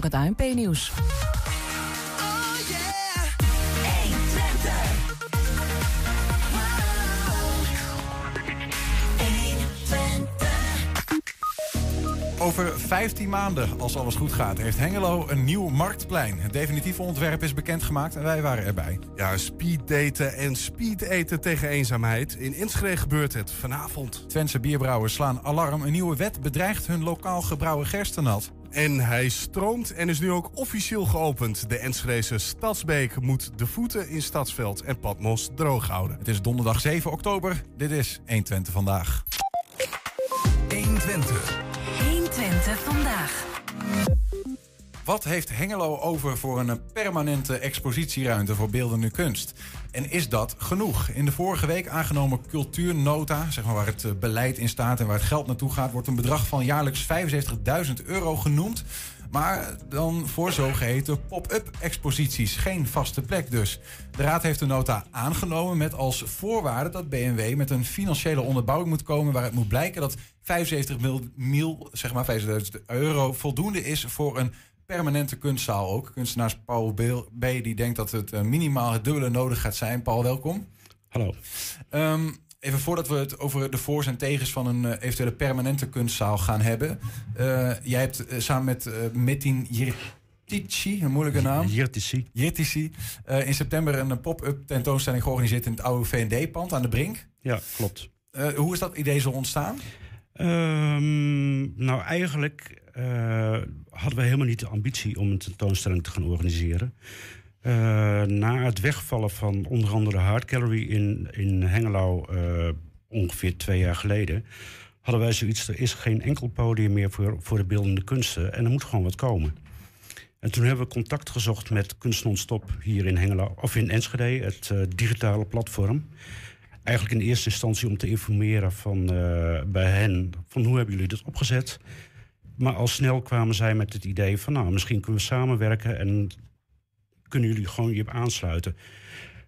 voor het ANP-nieuws. Over 15 maanden, als alles goed gaat, heeft Hengelo een nieuw marktplein. Het definitieve ontwerp is bekendgemaakt en wij waren erbij. Ja, speeddaten en speedeten tegen eenzaamheid. In Enschede gebeurt het vanavond. Twentse bierbrouwers slaan alarm. Een nieuwe wet bedreigt hun lokaal gebrouwen gerstenat. En hij stroomt en is nu ook officieel geopend. De Enschedese Stadsbeek moet de voeten in Stadsveld en Patmos droog houden. Het is donderdag 7 oktober. Dit is 120 vandaag. 120. 120 vandaag. Wat heeft Hengelo over voor een permanente expositieruimte voor beeldende kunst? En is dat genoeg? In de vorige week aangenomen cultuurnota, zeg maar waar het eh, beleid in staat en waar het geld naartoe gaat, wordt een bedrag van jaarlijks 75.000 euro genoemd. Maar dan voor zogeheten pop-up exposities. Geen vaste plek dus. De Raad heeft de nota aangenomen met als voorwaarde dat BMW met een financiële onderbouwing moet komen. Waar het moet blijken dat 75 mil, zeg maar 50.000 euro voldoende is voor een permanente kunstzaal ook. Kunstenaars Paul B. die denkt dat het eh, minimaal het dubbele nodig gaat zijn. Paul, welkom. Hallo. Um, even voordat we het over de voor's en tegens van een uh, eventuele permanente kunstzaal gaan hebben. Uh, jij hebt samen met uh, Metin Jirtici, een moeilijke naam. Jirtici. Jirtici. in september een pop-up tentoonstelling georganiseerd in het oude V&D-pand aan de Brink. Ja, klopt. hoe is dat idee zo ontstaan? Um, nou, eigenlijk hadden we helemaal niet de ambitie om een tentoonstelling te gaan organiseren. Uh, na het wegvallen van onder andere Hard Gallery in, in Hengelo uh, ongeveer twee jaar geleden, hadden wij zoiets, er is geen enkel podium meer voor, voor de beeldende kunsten en er moet gewoon wat komen. En toen hebben we contact gezocht met Kunst Non-Stop hier in Hengelo, of in Enschede, het uh, digitale platform. Eigenlijk in eerste instantie om te informeren van, bij hen van hoe hebben jullie dit opgezet. Maar al snel kwamen zij met het idee van nou, misschien kunnen we samenwerken en kunnen jullie gewoon je aansluiten.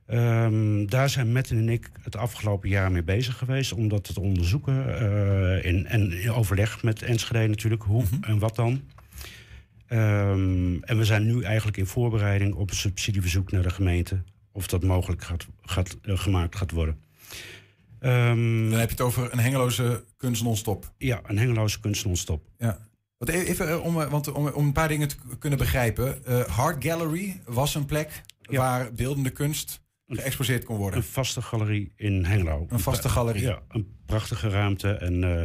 Um, daar zijn Metten en ik het afgelopen jaar mee bezig geweest om dat te onderzoeken. Uh, in, en in overleg met Enschede natuurlijk, hoe mm-hmm. en wat dan. Um, en we zijn nu eigenlijk in voorbereiding op een subsidieverzoek naar de gemeente. Of dat mogelijk gaat, gaat, uh, gemaakt gaat worden. Um, Dan heb je het over een hengeloze kunst non-stop. Ja, een hengeloze kunst non-stop. Ja. Want even om, want om, om een paar dingen te kunnen begrijpen. Uh, Hard Gallery was een plek ja. waar beeldende kunst geëxposeerd kon worden. Een vaste galerie in Hengelo. Een vaste galerie. Ja, een prachtige ruimte. En uh,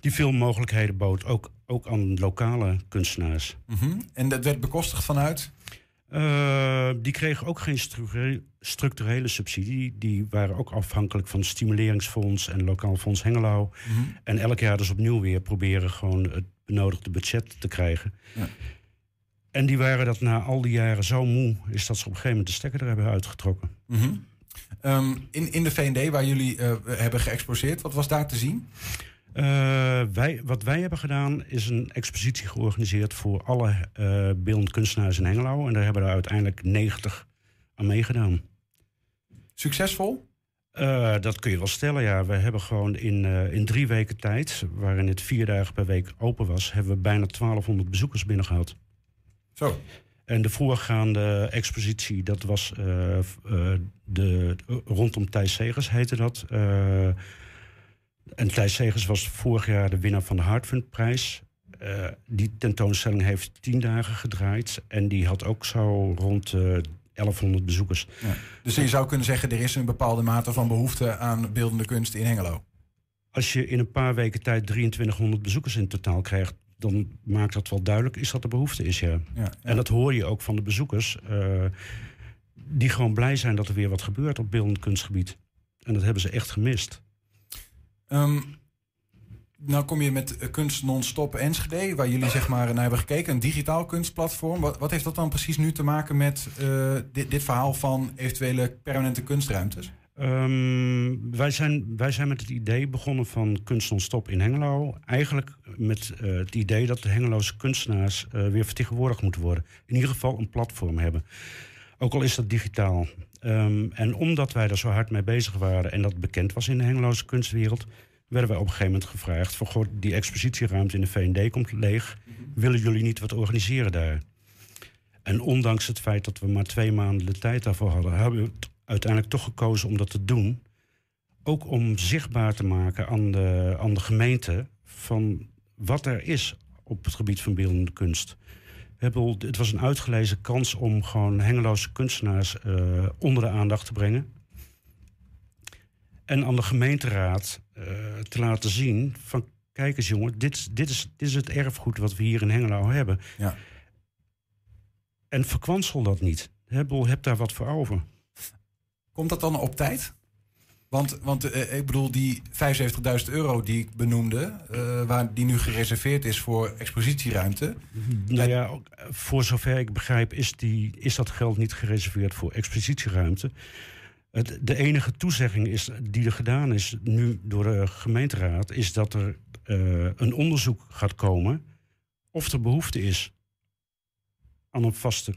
die veel mogelijkheden bood, ook, ook aan lokale kunstenaars. Mm-hmm. En dat werd bekostigd vanuit? Uh, die kregen ook geen structurele, structurele subsidie. Die waren ook afhankelijk van het Stimuleringsfonds en Lokaal Fonds Hengelo. Mm-hmm. En elk jaar dus opnieuw weer proberen gewoon het benodigde budget te krijgen. Ja. En die waren dat na al die jaren zo moe, is dat ze op een gegeven moment de stekker er hebben uitgetrokken. Mm-hmm. Um, in, in de VND waar jullie uh, hebben geëxposeerd, wat was daar te zien? Uh, wij, wat wij hebben gedaan is een expositie georganiseerd voor alle uh, beeldend kunstenaars in Hengelo. En daar hebben er uiteindelijk 90 aan meegedaan. Succesvol? Uh, dat kun je wel stellen, ja. We hebben gewoon in, uh, in drie weken tijd, waarin het vier dagen per week open was, hebben we bijna 1200 bezoekers binnengehaald. Zo. En de voorgaande expositie, dat was uh, de, rondom Thijs Segers, heette dat. en Thijs Segers was vorig jaar de winnaar van de Hartfundprijs. die tentoonstelling heeft tien dagen gedraaid. En die had ook zo rond 1100 bezoekers. Ja. Dus je zou kunnen zeggen, er is een bepaalde mate van behoefte aan beeldende kunst in Hengelo. Als je in een paar weken tijd 2300 bezoekers in totaal krijgt, dan maakt dat wel duidelijk is dat er behoefte is, ja. ja, ja. En dat hoor je ook van de bezoekers, uh, die gewoon blij zijn dat er weer wat gebeurt op beeldend kunstgebied. En dat hebben ze echt gemist. Um, nou kom je met Kunst Non-Stop Enschede, waar jullie zeg maar naar hebben gekeken. Een digitaal kunstplatform. Wat, wat heeft dat dan precies nu te maken met uh, dit, dit, verhaal van eventuele permanente kunstruimtes? Um, wij, zijn, wij zijn met het idee begonnen van Kunst Non-Stop in Hengelo. Eigenlijk met uh, het idee dat de Hengeloze kunstenaars weer vertegenwoordigd moeten worden. In ieder geval een platform hebben. Ook al is dat digitaal. Um, en omdat wij daar zo hard mee bezig waren en dat bekend was in de Hengeloze kunstwereld werden wij op een gegeven moment gevraagd... van goh, die expositieruimte in de V&D komt leeg. Willen jullie niet wat organiseren daar? En ondanks het feit dat we maar twee maanden de tijd daarvoor hadden... hebben we uiteindelijk toch gekozen om dat te doen. Ook om zichtbaar te maken aan de, aan de gemeente... van wat er is op het gebied van beeldende kunst. Het was een uitgelezen kans om gewoon hengeloze kunstenaars uh, onder de aandacht te brengen. En aan de gemeenteraad te laten zien van... kijk eens jongen, dit, dit, is, dit is het erfgoed wat we hier in Hengelo hebben. Ja. En verkwansel dat niet. Heb, heb daar wat voor over. Komt dat dan op tijd? Want, want uh, ik bedoel, die 75.000 euro die ik benoemde, uh, waar die nu gereserveerd is voor expositieruimte. Nou ja, voor zover ik begrijp, is, die, is dat geld niet gereserveerd voor expositieruimte. Het, de enige toezegging is, die er gedaan is nu door de gemeenteraad, is dat er uh, een onderzoek gaat komen of er behoefte is aan een vaste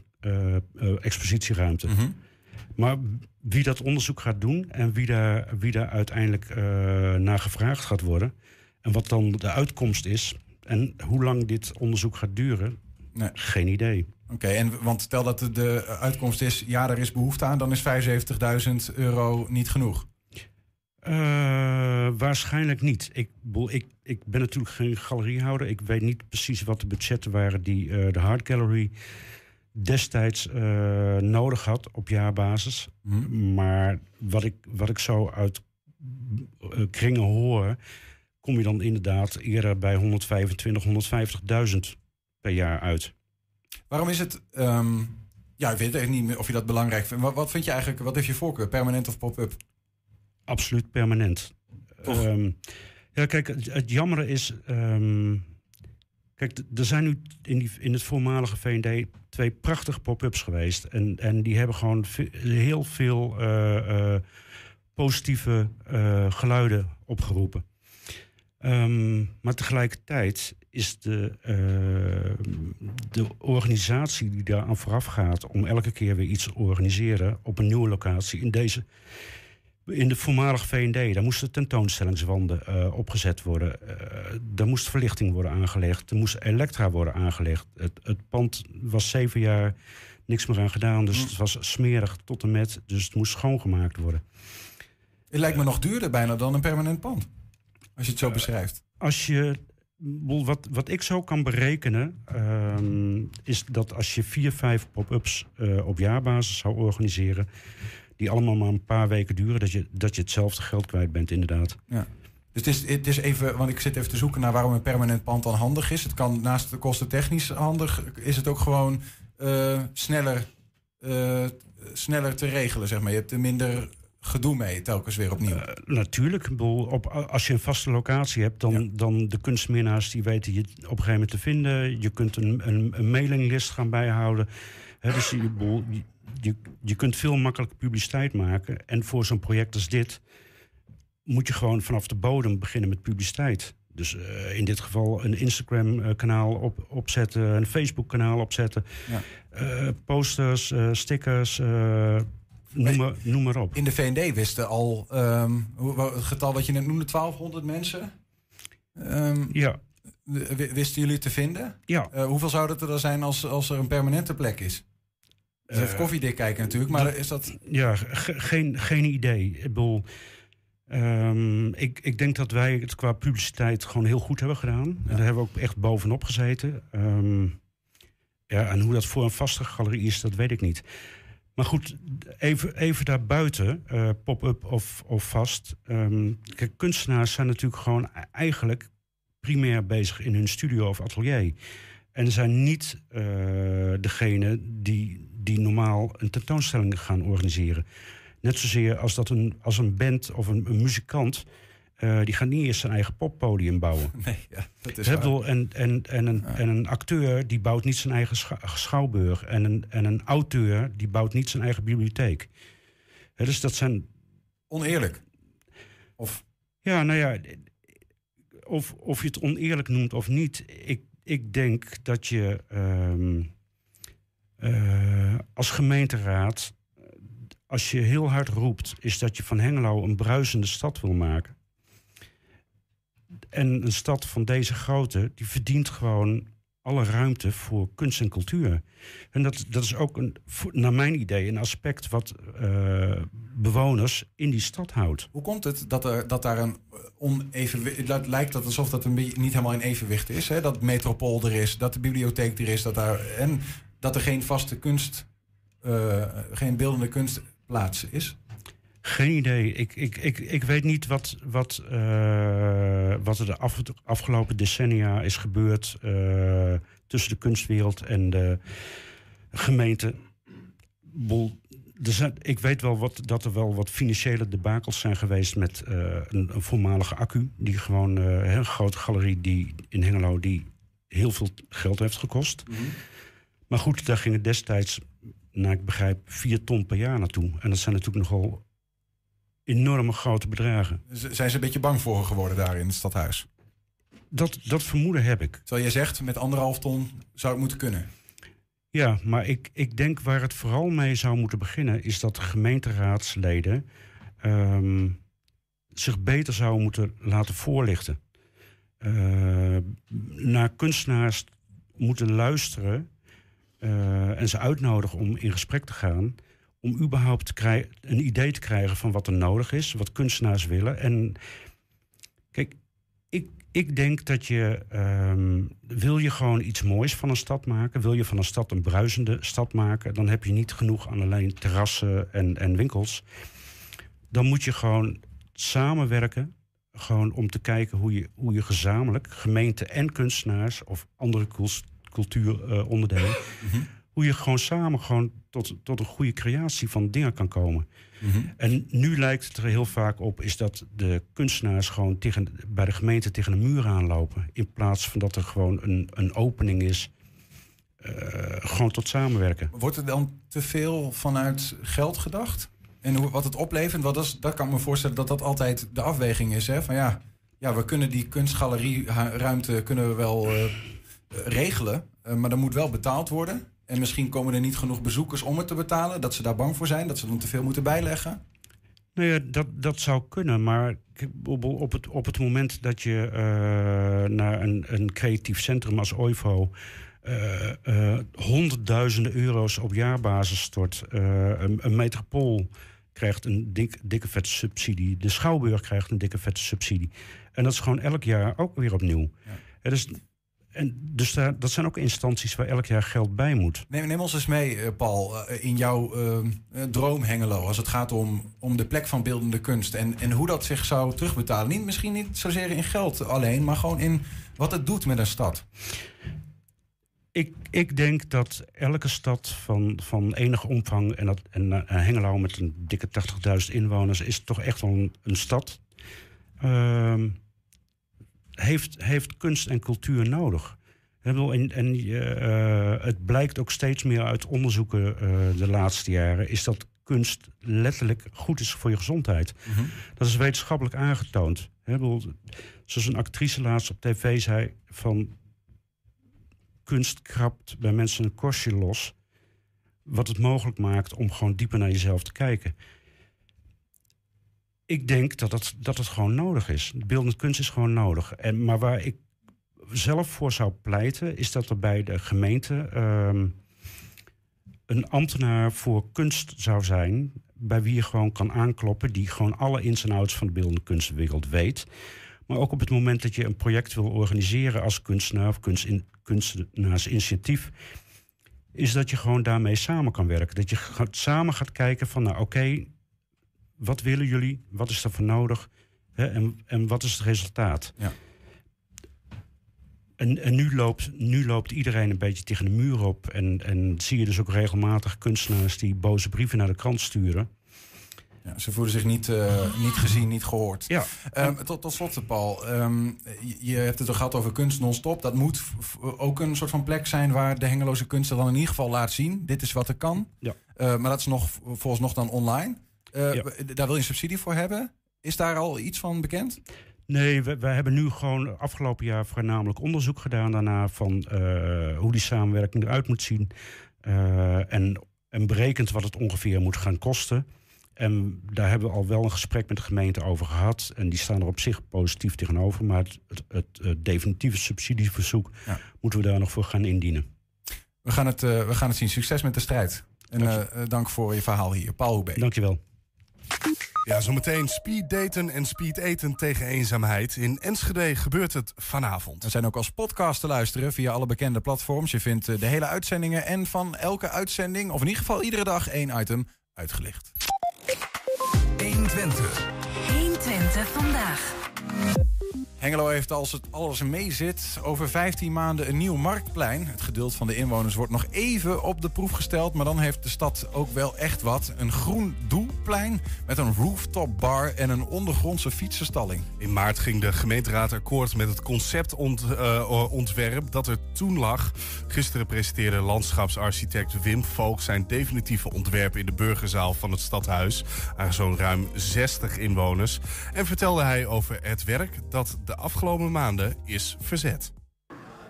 expositieruimte. Mm -hmm. Maar wie dat onderzoek gaat doen en wie daar, wie daar uiteindelijk uh, naar gevraagd gaat worden. En wat dan de uitkomst is en hoe lang dit onderzoek gaat duren, nee. geen idee. Oké, en want stel dat de, uitkomst is, ja, er is behoefte aan, dan is 75.000 euro niet genoeg. Uh, waarschijnlijk niet. Ik, ik, ik ben natuurlijk geen galeriehouder. Ik weet niet precies wat de budgetten waren die uh, de Hard Gallery destijds uh, nodig had op jaarbasis. Hmm. Maar wat ik, wat ik zo uit kringen hoor, kom je dan inderdaad eerder bij 125, 150.000 per jaar uit. Waarom is het. Um, ja, ik weet echt niet of je dat belangrijk vindt. Wat, wat vind je eigenlijk, wat heeft je voorkeur, permanent of pop-up? Absoluut permanent. Um, ja, kijk, het, het jammere is. Um, Kijk, er zijn nu in, die, in het voormalige VND twee prachtige pop-ups geweest. En, en die hebben gewoon heel veel uh, uh, positieve uh, geluiden opgeroepen. Um, maar tegelijkertijd is de, de organisatie die daar aan vooraf gaat om elke keer weer iets te organiseren op een nieuwe locatie in deze in de voormalige V&D, daar moesten tentoonstellingswanden uh, opgezet worden. Uh, daar moest verlichting worden aangelegd. Er moest elektra worden aangelegd. Het, het, pand was zeven jaar niks meer aan gedaan. Dus hm. het was smerig tot en met. Dus het moest schoongemaakt worden. Het lijkt me nog duurder bijna dan een permanent pand. Als je het zo beschrijft. Als je wat, wat ik zo kan berekenen, um, is dat als je vier, vijf pop-ups uh, op jaarbasis zou organiseren, die allemaal maar een paar weken duren, dat je, dat je hetzelfde geld kwijt bent, inderdaad. Ja. Dus het is, het is even, want ik zit even te zoeken naar waarom een permanent pand dan handig is. Het kan naast de kosten technisch handig, is het ook gewoon uh, sneller, uh, sneller te regelen, zeg maar. Je hebt er minder gedoe mee telkens weer opnieuw. Uh, natuurlijk. Op, als je een vaste locatie hebt, dan, ja. dan de kunstminnaars die weten je op een gegeven moment te vinden. Je kunt een, een, een mailinglist gaan bijhouden. He, dus je, je, je kunt veel makkelijker publiciteit maken. En voor zo'n project als dit moet je gewoon vanaf de bodem beginnen met publiciteit. Dus uh, in dit geval een Instagram-kanaal op, opzetten, een Facebook-kanaal opzetten. Ja. Uh, posters, stickers, noem, maar, noem maar op. In de VND wisten al um, het getal wat je net noemde, 1200 mensen. Um, ja. Wisten jullie te vinden? Ja. hoeveel zou dat er dan zijn als, als er een permanente plek is? Dus even koffiedik kijken natuurlijk, maar is dat... Ja, geen, geen idee. Ik bedoel, um, ik, ik denk dat wij het qua publiciteit gewoon heel goed hebben gedaan. Ja. En daar hebben we ook echt bovenop gezeten. Um, ja, en hoe dat voor een vaste galerie is, dat weet ik niet. Maar goed, even, even daarbuiten, uh, pop-up of, of vast. Um, kijk, kunstenaars zijn natuurlijk gewoon e-, eigenlijk primair bezig in hun studio of atelier. En zijn niet uh, degene die die normaal een tentoonstelling gaan organiseren. Net zozeer als dat een, als een band of een muzikant. Uh, die gaat niet eerst zijn eigen poppodium bouwen. Nee, ja, dat is. En, en, en, een, ja. en een acteur die bouwt niet zijn eigen schouwburg. En een, en een auteur die bouwt niet zijn eigen bibliotheek. He, dus dat zijn. Oneerlijk. Of. Ja, nou ja. Of, of je het oneerlijk noemt of niet. Ik, ik denk dat je. Um, uh, als gemeenteraad, als je heel hard roept, is dat je van Hengelo een bruisende stad wil maken. En een stad van deze grootte, die verdient gewoon alle ruimte voor kunst en cultuur. En dat, dat is ook, een, naar mijn idee, een aspect wat uh, bewoners in die stad houdt. Hoe komt het dat, er, dat daar een onevenwicht... Het lijkt alsof dat een niet helemaal in evenwicht is. Hè? Dat metropool er is, dat de bibliotheek er is... Dat daar, en dat er geen vaste kunst, uh, geen beeldende kunstplaats is? Geen idee. Ik, ik, ik, ik weet niet wat, wat, uh, wat er de af, afgelopen decennia is gebeurd uh, tussen de kunstwereld en de gemeente. Er zijn, ik weet wel wat, dat er wel wat financiële debakels zijn geweest met uh, een, een, voormalige accu. Die gewoon een grote galerie die in Hengelo die heel veel geld heeft gekost. Mm -hmm. Maar goed, daar gingen destijds, naar ik begrijp, vier ton per jaar naartoe. En dat zijn natuurlijk nogal enorme grote bedragen. Zijn ze een beetje bang voor geworden daar in het stadhuis? Dat, dat vermoeden heb ik. Zoals je zegt, met anderhalf ton zou het moeten kunnen. Ja, maar ik, ik denk waar het vooral mee zou moeten beginnen... is dat de gemeenteraadsleden um, zich beter zouden moeten laten voorlichten. Uh, naar kunstenaars moeten luisteren... Uh, en ze uitnodigen om in gesprek te gaan om überhaupt een idee te krijgen van wat er nodig is, wat kunstenaars willen. En kijk, ik, ik denk dat je, um, wil je gewoon iets moois van een stad maken, wil je van een stad een bruisende stad maken, dan heb je niet genoeg aan alleen terrassen en, en winkels. Dan moet je gewoon samenwerken, gewoon om te kijken hoe je, hoe je gezamenlijk, gemeente en kunstenaars of andere cultuuronderdelen, uh, mm hoe je gewoon samen gewoon tot, tot een goede creatie van dingen kan komen. Mhm. En nu lijkt het er heel vaak op is dat de kunstenaars gewoon tegen, bij de gemeente tegen een muur aanlopen. In plaats van dat er gewoon een, een opening is. Uh, gewoon tot samenwerken. Wordt er dan te veel vanuit geld gedacht? En hoe, wat het oplevert, wat is, dat kan ik me voorstellen dat dat altijd de afweging is. Hè? Van ja, ja, we kunnen die kunstgalerieruimte kunnen we wel uh, regelen. Uh, maar dan moet wel betaald worden. En misschien komen er niet genoeg bezoekers om het te betalen. Dat ze daar bang voor zijn, dat ze dan te veel moeten bijleggen. Nou ja, dat, dat zou kunnen. Maar op het, op het moment dat je uh, naar een, een creatief centrum als OIVO... Uh, uh, honderdduizenden euro's op jaarbasis stort. Een, een, metropool krijgt een dik, dikke vette subsidie. De Schouwburg krijgt een dikke vette subsidie. En dat is gewoon elk jaar ook weer opnieuw. Ja. Dus en dus daar, dat zijn ook instanties waar elk jaar geld bij moet. Neem, neem ons eens mee, eh, Paul, eh, in jouw uh, droom Hengelo. Als het gaat om, om de plek van beeldende kunst. En, en hoe dat zich zou terugbetalen. Niet, misschien niet zozeer in geld alleen, maar gewoon in wat het doet met een stad. Ik, ik denk dat elke stad van, van enige omvang... en, dat, en Hengelo met een dikke 80.000 inwoners... is toch echt wel een, een stad... Uh, heeft, heeft kunst en cultuur nodig. En, en uh, het blijkt ook steeds meer uit onderzoeken uh, de laatste jaren, is dat kunst letterlijk goed is voor je gezondheid. Mm -hmm. Dat is wetenschappelijk aangetoond. He, zoals een actrice laatst op tv zei van kunst krabt bij mensen een korstje los, wat het mogelijk maakt om gewoon dieper naar jezelf te kijken ik denk dat het, dat het gewoon nodig is. Beeldend kunst is gewoon nodig. En, maar waar ik zelf voor zou pleiten, is dat er bij de gemeente um, een ambtenaar voor kunst zou zijn. Bij wie je gewoon kan aankloppen, die gewoon alle ins en outs van de beeldende kunstwereld weet. Maar ook op het moment dat je een project wil organiseren als kunstenaar of kunst in, kunstenaarsinitiatief, is dat je gewoon daarmee samen kan werken. Dat je gaat, samen gaat kijken van, nou oké, wat willen jullie? Wat is er voor nodig? Hè? En, en wat is het resultaat? Ja. En, en nu, loopt, nu loopt iedereen een beetje tegen de muur op. En, en zie je dus ook regelmatig kunstenaars die boze brieven naar de krant sturen. Ja, ze voelen zich niet, uh, niet gezien, niet gehoord. Ja. Um, tot, tot slot, Paul. Um, je hebt het al gehad over kunst non-stop. Dat moet ook een soort van plek zijn waar de hengeloze kunst dan in ieder geval laat zien. Dit is wat er kan. Ja. Uh, maar dat is nog volgens nog dan online. Uh, Daar wil je subsidie voor hebben. Is daar al iets van bekend? Nee, we, we, hebben nu gewoon afgelopen jaar voornamelijk onderzoek gedaan daarna van uh, hoe die samenwerking eruit moet zien. Uh, en, en berekend wat het ongeveer moet gaan kosten. En daar hebben we al wel een gesprek met de gemeente over gehad. En die staan er op zich positief tegenover. Maar het, het, het, definitieve subsidieverzoek ja. moeten we daar nog voor gaan indienen. We gaan het, uh, we gaan het zien. Succes met de strijd. En dank, dank voor je verhaal hier. Paul Hoebe. Dankjewel. Ja, zometeen speed daten en speed eten tegen eenzaamheid. In Enschede gebeurt het vanavond. We zijn ook als podcast te luisteren via alle bekende platforms. Je vindt de hele uitzendingen en van elke uitzending, of in ieder geval iedere dag, één item uitgelicht. 120. 120 vandaag. Hengelo heeft als het alles mee zit over 15 maanden een nieuw marktplein. Het geduld van de inwoners wordt nog even op de proef gesteld. Maar dan heeft de stad ook wel echt wat. Een groen doelplein met een rooftop bar en een ondergrondse fietsenstalling. In maart ging de gemeenteraad akkoord met het conceptontwerp dat er toen lag. Gisteren presenteerde landschapsarchitect Wim Voog zijn definitieve ontwerp in de burgerzaal van het stadhuis. Aan zo'n ruim 60 inwoners. En vertelde hij over het werk dat de de afgelopen maanden is verzet.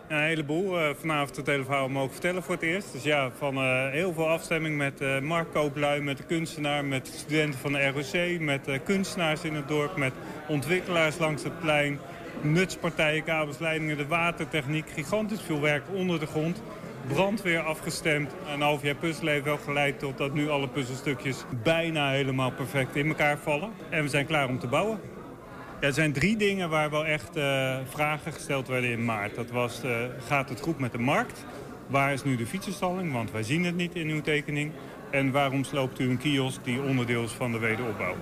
Een heleboel. Uh, vanavond het hele verhaal mogen vertellen voor het eerst. Dus ja, van uh, heel veel afstemming met uh, marktkooplui, met de kunstenaar, met studenten van de ROC, met kunstenaars in het dorp, met ontwikkelaars langs het plein, nutspartijen, kabels, leidingen, de watertechniek. Gigantisch veel werk onder de grond. Brandweer afgestemd. Een half jaar puzzelen heeft wel geleid tot dat nu alle puzzelstukjes bijna helemaal perfect in elkaar vallen. En we zijn klaar om te bouwen. Er zijn drie dingen waar wel echt uh, vragen gesteld werden in maart. Dat was, uh, gaat het goed met de markt? Waar is nu de fietsenstalling? Want wij zien het niet in uw tekening. En waarom sloopt u een kiosk die onderdeel is van de wederopbouw?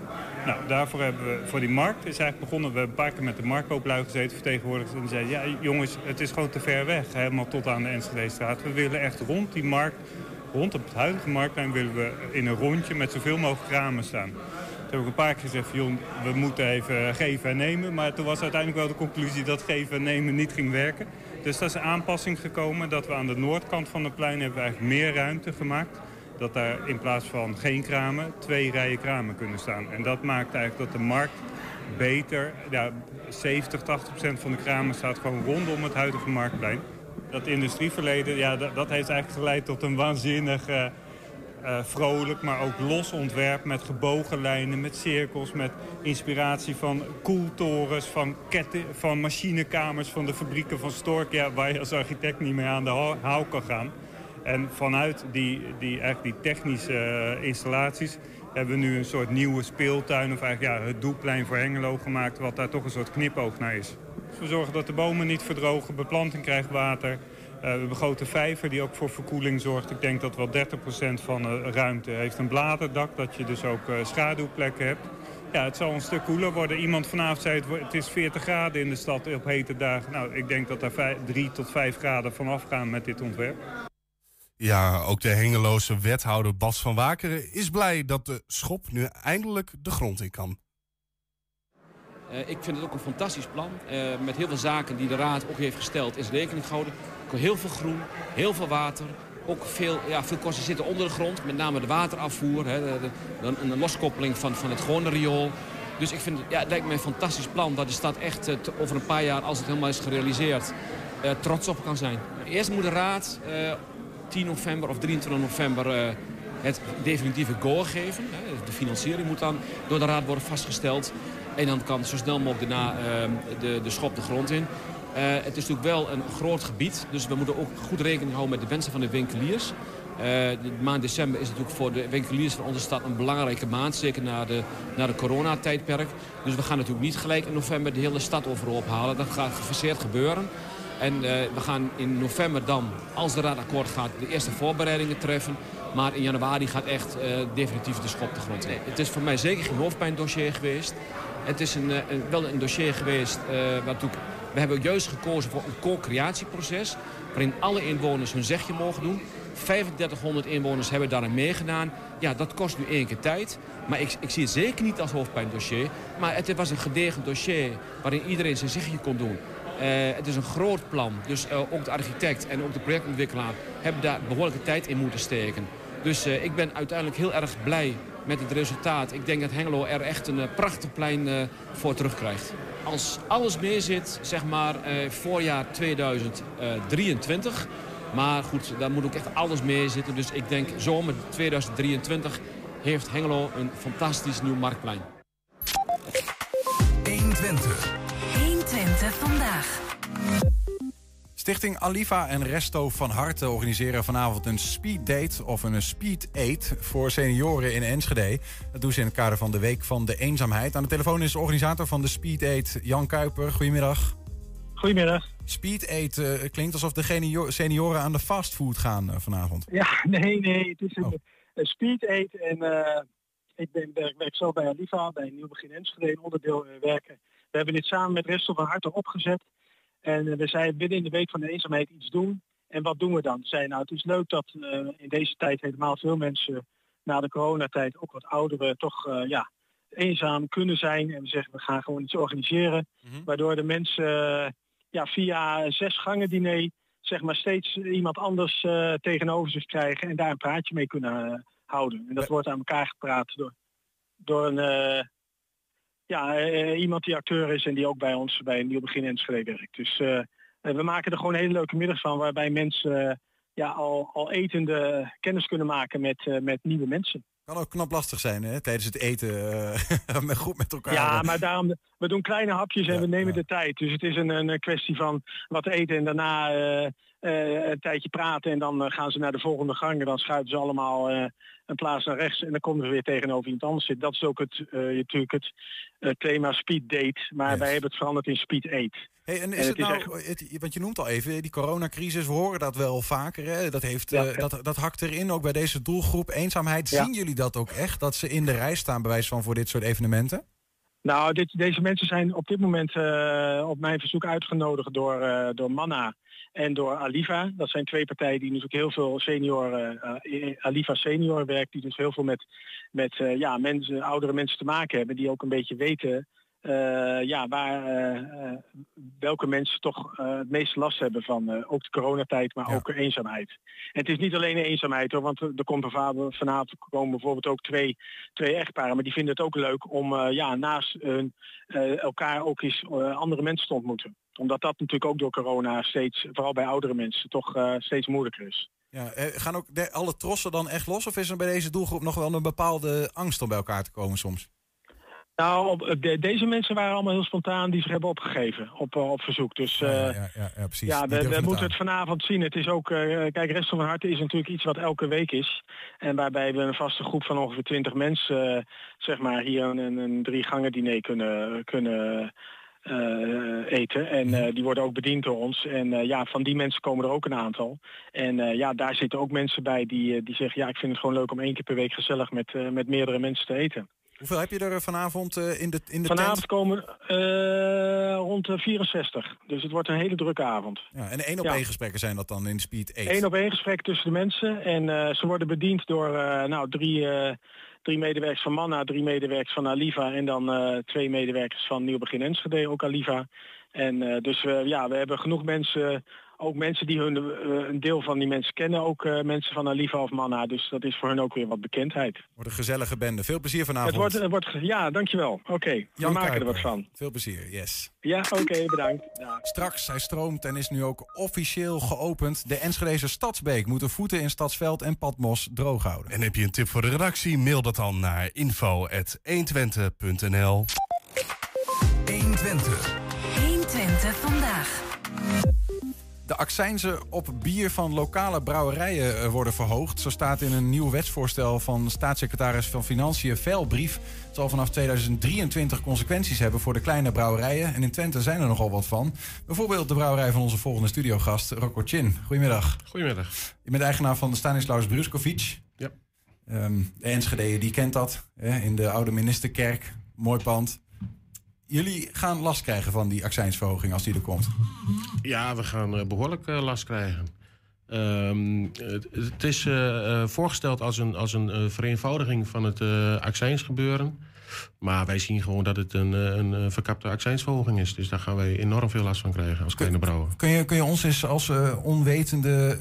Nou, daarvoor hebben we, voor die markt is eigenlijk begonnen. We hebben een paar keer met de marktkooplui gezeten, vertegenwoordigers. En zeiden, ja jongens, het is gewoon te ver weg. Helemaal tot aan de Enschedestraat. We willen echt rond die markt, rond het huidige marktplein... willen we in een rondje met zoveel mogelijk ramen staan. Toen heb ik een paar keer gezegd, joh, we moeten even geven en nemen. Maar toen was uiteindelijk wel de conclusie dat geven en nemen niet ging werken. Dus dat is een aanpassing gekomen. Dat we aan de noordkant van het plein hebben eigenlijk meer ruimte gemaakt. Dat daar in plaats van geen kramen, twee rijen kramen kunnen staan. En dat maakt eigenlijk dat de markt beter, ja, 70, 80 procent van de kramen staat gewoon rondom het huidige marktplein. Dat industrieverleden, ja, dat, heeft eigenlijk geleid tot een waanzinnig... uh, vrolijk, maar ook los ontwerp met gebogen lijnen, met cirkels, met inspiratie van koeltorens, van, ketten, van machinekamers van de fabrieken van Stork, ja, waar je als architect niet meer aan de haal kan gaan. En vanuit die, die, eigenlijk die technische uh, installaties hebben we nu een soort nieuwe speeltuin... of eigenlijk ja, het doelplein voor Hengelo gemaakt... wat daar toch een soort knipoog naar is. We zorgen dat de bomen niet verdrogen, beplanting krijgt water... Uh, we hebben een grote vijver die ook voor verkoeling zorgt. Ik denk dat wel 30% van de ruimte heeft een bladerdak. Dat je dus ook uh, schaduwplekken hebt. Ja, het zal een stuk koeler worden. Iemand vanavond zei het, het is 40 graden in de stad op hete dagen. Nou, ik denk dat daar 3 tot 5 graden vanaf gaan met dit ontwerp. Ja, ook de hengeloze wethouder Bas van Wakeren is blij dat de schop nu eindelijk de grond in kan. Uh, ik vind het ook een fantastisch plan. Uh, met heel veel zaken die de raad ook heeft gesteld is rekening gehouden. Heel veel groen, heel veel water. Ook veel, ja, veel kosten zitten onder de grond. Met name de waterafvoer. Hè, een loskoppeling van, van het gewone riool. Dus ik vind ja, het lijkt me een fantastisch plan... waar de stad echt uh, over een paar jaar, als het helemaal is gerealiseerd... trots op kan zijn. Eerst moet de raad 10 november of 23 november het definitieve go geven. De financiering moet dan door de raad worden vastgesteld. En dan kan zo snel mogelijk daarna uh, de, de schop de grond in. Uh, het is natuurlijk wel een groot gebied. Dus we moeten ook goed rekening houden met de wensen van de winkeliers. Uh, de maand december is natuurlijk voor de winkeliers van onze stad een belangrijke maand. Zeker na de, na de coronatijdperk. Dus we gaan natuurlijk niet gelijk in november de hele stad overhoop halen. Dat gaat gefaseerd gebeuren. En uh, we gaan in november dan, als de raad akkoord gaat, de eerste voorbereidingen treffen. Maar in januari gaat echt definitief de schop de grond. Het is voor mij zeker geen hoofdpijndossier geweest. Het is een, een, wel een dossier geweest waar we hebben juist gekozen voor een co-creatieproces... waarin alle inwoners hun zegje mogen doen. 3500 inwoners hebben daarin meegedaan. Ja, dat kost nu één keer tijd. Maar ik, ik zie het zeker niet als hoofdpijndossier. Maar het was een gedegen dossier waarin iedereen zijn zegje kon doen. Uh, het is een groot plan. Dus uh, ook de architect en ook de projectontwikkelaar hebben daar behoorlijke tijd in moeten steken. Dus uh, ik ben uiteindelijk heel erg blij met het resultaat. Ik denk dat Hengelo er echt een prachtig plein voor terugkrijgt. Als alles mee zit, zeg maar voorjaar 2023... Maar goed, daar moet ook echt alles mee zitten. Dus ik denk zomer 2023 heeft Hengelo een fantastisch nieuw marktplein. 120. 120 vandaag. Stichting Aliva en Resto van Harte organiseren vanavond een speed date of een speed aid voor senioren in Enschede. Dat doen ze in het kader van de Week van de Eenzaamheid. Aan de telefoon is de organisator van de speed aid, Jan Kuiper. Goedemiddag. Goedemiddag. Speed aid uh, klinkt alsof de senioren aan de fastfood gaan uh, vanavond. Ja, nee, nee. Het is een, oh. een speed aid en uh, ik ben, werk, werk zelf bij Aliva, bij Nieuw Begin Enschede, een onderdeel werken. We hebben dit samen met Resto van Harte opgezet. En we zeiden binnen in de week van de eenzaamheid iets doen. En wat doen we dan? Zei nou, het is leuk dat uh, in deze tijd helemaal veel mensen na de coronatijd, ook wat ouderen, toch uh, ja, eenzaam kunnen zijn. En we zeggen, we gaan gewoon iets organiseren. Mm -hmm. Waardoor de mensen uh, ja, via zes gangen diner zeg maar steeds iemand anders tegenover zich krijgen en daar een praatje mee kunnen houden. En dat wordt aan elkaar gepraat door, door een ja, uh, iemand die acteur is en die ook bij ons bij een nieuw begin Enschede werkt. Dus uh, we maken er gewoon een hele leuke middag van waarbij mensen uh, ja, al, al etende kennis kunnen maken met, met nieuwe mensen. Kan ook knap lastig zijn hè, tijdens het eten met goed met elkaar. Ja, maar daarom, we doen kleine hapjes en ja, we nemen ja. de tijd. Dus het is een, een kwestie van wat eten en daarna een tijdje praten en dan gaan ze naar de volgende gang en dan schuiven ze allemaal een plaats naar rechts en dan komen we weer tegenover iemand anders zitten. Dat is ook het, natuurlijk het thema speed date, maar yes. wij hebben het veranderd in speed eat. Hey, en is en het, het, nou, is echt... het, want je noemt al even, die coronacrisis, we horen dat wel vaker. Hè? Dat, heeft, ja, dat, dat hakt erin, ook bij deze doelgroep eenzaamheid. Zien jullie dat ook echt, dat ze in de rij staan bij wijze van voor dit soort evenementen? Nou, dit, deze mensen zijn op dit moment op mijn verzoek uitgenodigd door, door Manna en door Aliva. Dat zijn twee partijen die natuurlijk heel veel senior, uh, Aliva senior werkt, die dus heel veel met, met ja, mensen, oudere mensen te maken hebben, die ook een beetje weten uh, ja, waar, welke mensen toch het meeste last hebben van ook de coronatijd, maar ja. ook eenzaamheid. En het is niet alleen eenzaamheid hoor, want er komt vanavond komen bijvoorbeeld ook twee, twee echtparen, maar die vinden het ook leuk om ja, naast hun elkaar ook eens andere mensen te ontmoeten omdat dat natuurlijk ook door corona steeds, vooral bij oudere mensen, toch steeds moeilijker is. Ja, gaan ook de, alle trossen dan echt los? Of is er bij deze doelgroep nog wel een bepaalde angst om bij elkaar te komen soms? Nou, op, de, deze mensen waren allemaal heel spontaan die zich hebben opgegeven op, op verzoek. Dus ja, ja, ja, ja, precies. Ja, we, we moeten het vanavond zien. Het is ook, kijk, Rest van Harte is natuurlijk iets wat elke week is. En waarbij we een vaste groep van ongeveer 20 mensen, zeg maar, hier een, een drie gangen diner kunnen, kunnen uh, eten. En uh, die worden ook bediend door ons. En uh, ja, van die mensen komen er ook een aantal. En ja, daar zitten ook mensen bij die, die zeggen... ja, ik vind het gewoon leuk om één keer per week gezellig met, met meerdere mensen te eten. Hoeveel heb je er vanavond in de, in de Vanavond tent? komen rond de 64. Dus het wordt een hele drukke avond. Ja, en één op één ja. gesprekken zijn dat dan in Speed 8? Eén op één gesprek tussen de mensen. En ze worden bediend door nou, drie drie medewerkers van Manna, drie medewerkers van Aliva en dan uh, twee medewerkers van Nieuw Begin Enschede, ook Aliva. En uh, dus uh, ja, we hebben genoeg mensen, ook mensen die hun, een deel van die mensen kennen, ook mensen van Aliva of Manna. Dus dat is voor hen ook weer wat bekendheid. Wordt een gezellige bende. Veel plezier vanavond. Het wordt, het wordt, ja, dankjewel. Oké, okay, we maken Kuiper. er wat van. Veel plezier, yes. Ja, oké, okay, bedankt. Ja. Straks, hij stroomt en is nu ook officieel geopend. De Enschedeze Stadsbeek moet de voeten in Stadsveld en Padmos droog houden. En heb je een tip voor de redactie? Mail dat dan naar info.120.nl 120. 120 vandaag. De accijnzen op bier van lokale brouwerijen worden verhoogd. Zo staat in een nieuw wetsvoorstel van staatssecretaris van Financiën Veilbrief. Het zal vanaf 2023 consequenties hebben voor de kleine brouwerijen. En in Twente zijn er nogal wat van. Bijvoorbeeld de brouwerij van onze volgende studiogast, Rocco Chin. Goedemiddag. Goedemiddag. Je bent eigenaar van de Stanislaus Bruskovic. Ja. Um, de Enschede, die kent dat. Hè, in de oude ministerkerk. Mooi pand. Jullie gaan last krijgen van die accijnsverhoging als die er komt. Ja, we gaan uh, behoorlijk uh, last krijgen. Um, het, het, is uh, voorgesteld als een, als een vereenvoudiging van het accijnsgebeuren. Maar wij zien gewoon dat het een, een verkapte accijnsverhoging is. Dus daar gaan wij enorm veel last van krijgen als kleine brouwer. Kun je, kun je ons eens als onwetende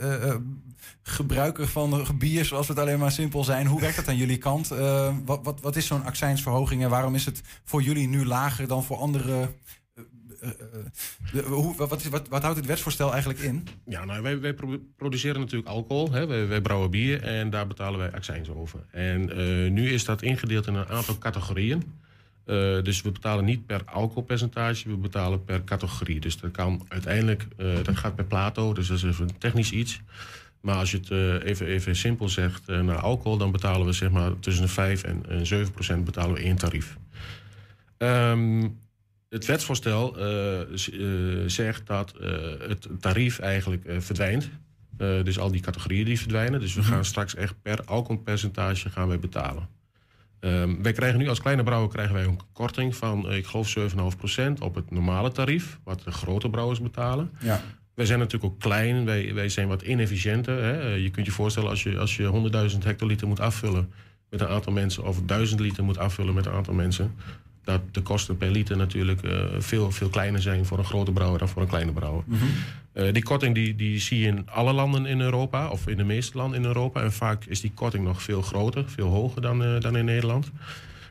gebruiker van bier, zoals we het alleen maar simpel zijn. Hoe werkt dat aan jullie kant? Uh, wat, wat, wat is zo'n accijnsverhoging en waarom is het voor jullie nu lager dan voor andere eh, de- hoe, wat, wat, wat, houdt dit wetsvoorstel eigenlijk in? Ja, nou, wij, wij pro- produceren natuurlijk alcohol. Hè? Wij, wij brouwen bier en daar betalen wij accijns over. En eh, nu is dat ingedeeld in een aantal categorieën. Eh, dus we betalen niet per alcoholpercentage, we betalen per categorie. Dus dat kan uiteindelijk, eh, dat gaat per plato, dus dat is even technisch iets. Maar als je het eh, even, even simpel zegt, eh, naar alcohol, dan betalen we zeg maar tussen de 5 en, en 7 procent betalen we één tarief. Ehm, het wetsvoorstel eh, zegt dat het tarief eigenlijk verdwijnt. Dus al die categorieën die verdwijnen. Dus we gaan straks echt per alcoholpercentage gaan wij betalen. Ehm, wij krijgen nu als kleine brouwer krijgen wij een korting van, ik geloof, 7,5% op het normale tarief, wat de grote brouwers betalen. Ja. Wij zijn natuurlijk ook klein, wij, wij zijn wat inefficiënter. Hè? Eh, Je kunt je voorstellen als je, als je 100.000 hectoliter moet afvullen met een aantal mensen, of 1000 liter moet afvullen met een aantal mensen, dat de kosten per liter natuurlijk eh, veel, veel kleiner zijn voor een grote brouwer dan voor een kleine brouwer. Eh, die korting die, die zie je in alle landen in Europa, of in de meeste landen in Europa. En vaak is die korting nog veel groter, veel hoger dan, dan in Nederland.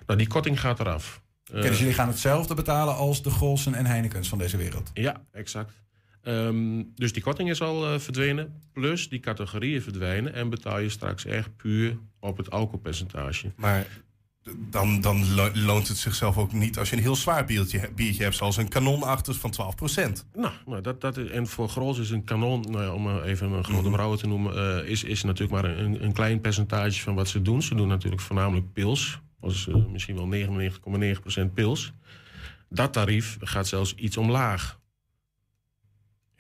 Nou, die korting gaat eraf. Oké, dus jullie gaan hetzelfde betalen als de Golsen en Heinekens van deze wereld. ja, exact. Ehm, dus die korting is al eh, verdwenen. Plus die categorieën verdwijnen. En betaal je straks echt puur op het alcoholpercentage. Maar dan, dan lo- loont het zichzelf ook niet als je een heel zwaar biertje, biertje hebt, zoals een kanon achter van 12 Nou, nou dat, dat is, en voor Grols is een kanon, nou ja, om maar even een grote brouwer te noemen, eh, is, is natuurlijk maar een, een klein percentage van wat ze doen. Ze doen natuurlijk voornamelijk pils. Dat is eh, misschien wel 99,9% pils. Dat tarief gaat zelfs iets omlaag.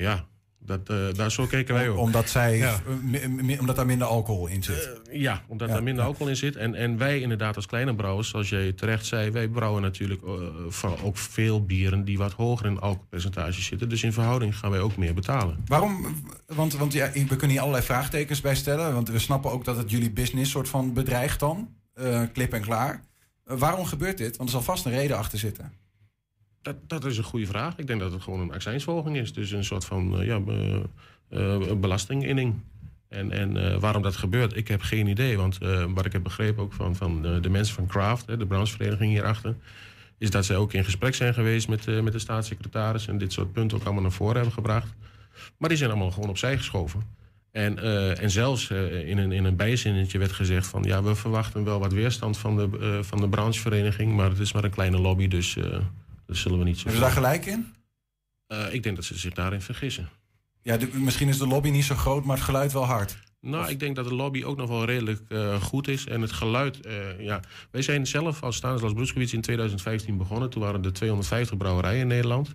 Ja, dat, eh, daar zo keken wij ook. Omdat, zij, Ja. eh, omdat daar minder alcohol in zit. Ja, omdat Ja, daar minder alcohol in zit. En, en wij inderdaad als kleine brouwers, zoals jij terecht zei... wij brouwen natuurlijk eh, van ook veel bieren die wat hoger in alcoholpercentage zitten. Dus in verhouding gaan wij ook meer betalen. Waarom? Want, want ja, we kunnen hier allerlei vraagtekens bij stellen. Want we snappen ook dat het jullie business soort van bedreigt dan. Eh, klip en klaar. Eh, waarom gebeurt dit? Want er zal vast een reden achter zitten. Dat, dat is een goede vraag. Ik denk dat het gewoon een accijnsverhoging is. Dus een soort van eh, ja, be- eh, belastinginning. En, en eh, waarom dat gebeurt, ik heb geen idee. Want eh, wat ik heb begrepen ook van, van eh, de mensen van Craft, de branchevereniging hierachter... is dat zij ook in gesprek zijn geweest met, eh, met de staatssecretaris... en dit soort punten ook allemaal naar voren hebben gebracht. Maar die zijn allemaal gewoon opzij geschoven. En, eh, en zelfs eh, in, een, in een bijzinnetje werd gezegd van... ja, we verwachten wel wat weerstand van de, eh, van de branchevereniging... maar het is maar een kleine lobby, dus eh dat zullen we niet zo... Hebben ze daar gelijk in? Eh, ik denk dat ze zich daarin vergissen. Ja, de- misschien is de lobby niet zo groot, maar het geluid wel hard. Nou, ik denk dat de lobby ook nog wel redelijk eh, goed is. En het geluid, eh, ja. Wij zijn zelf als Stanislas Broeskowitz in 2015 begonnen. Toen waren er 250 brouwerijen in Nederland.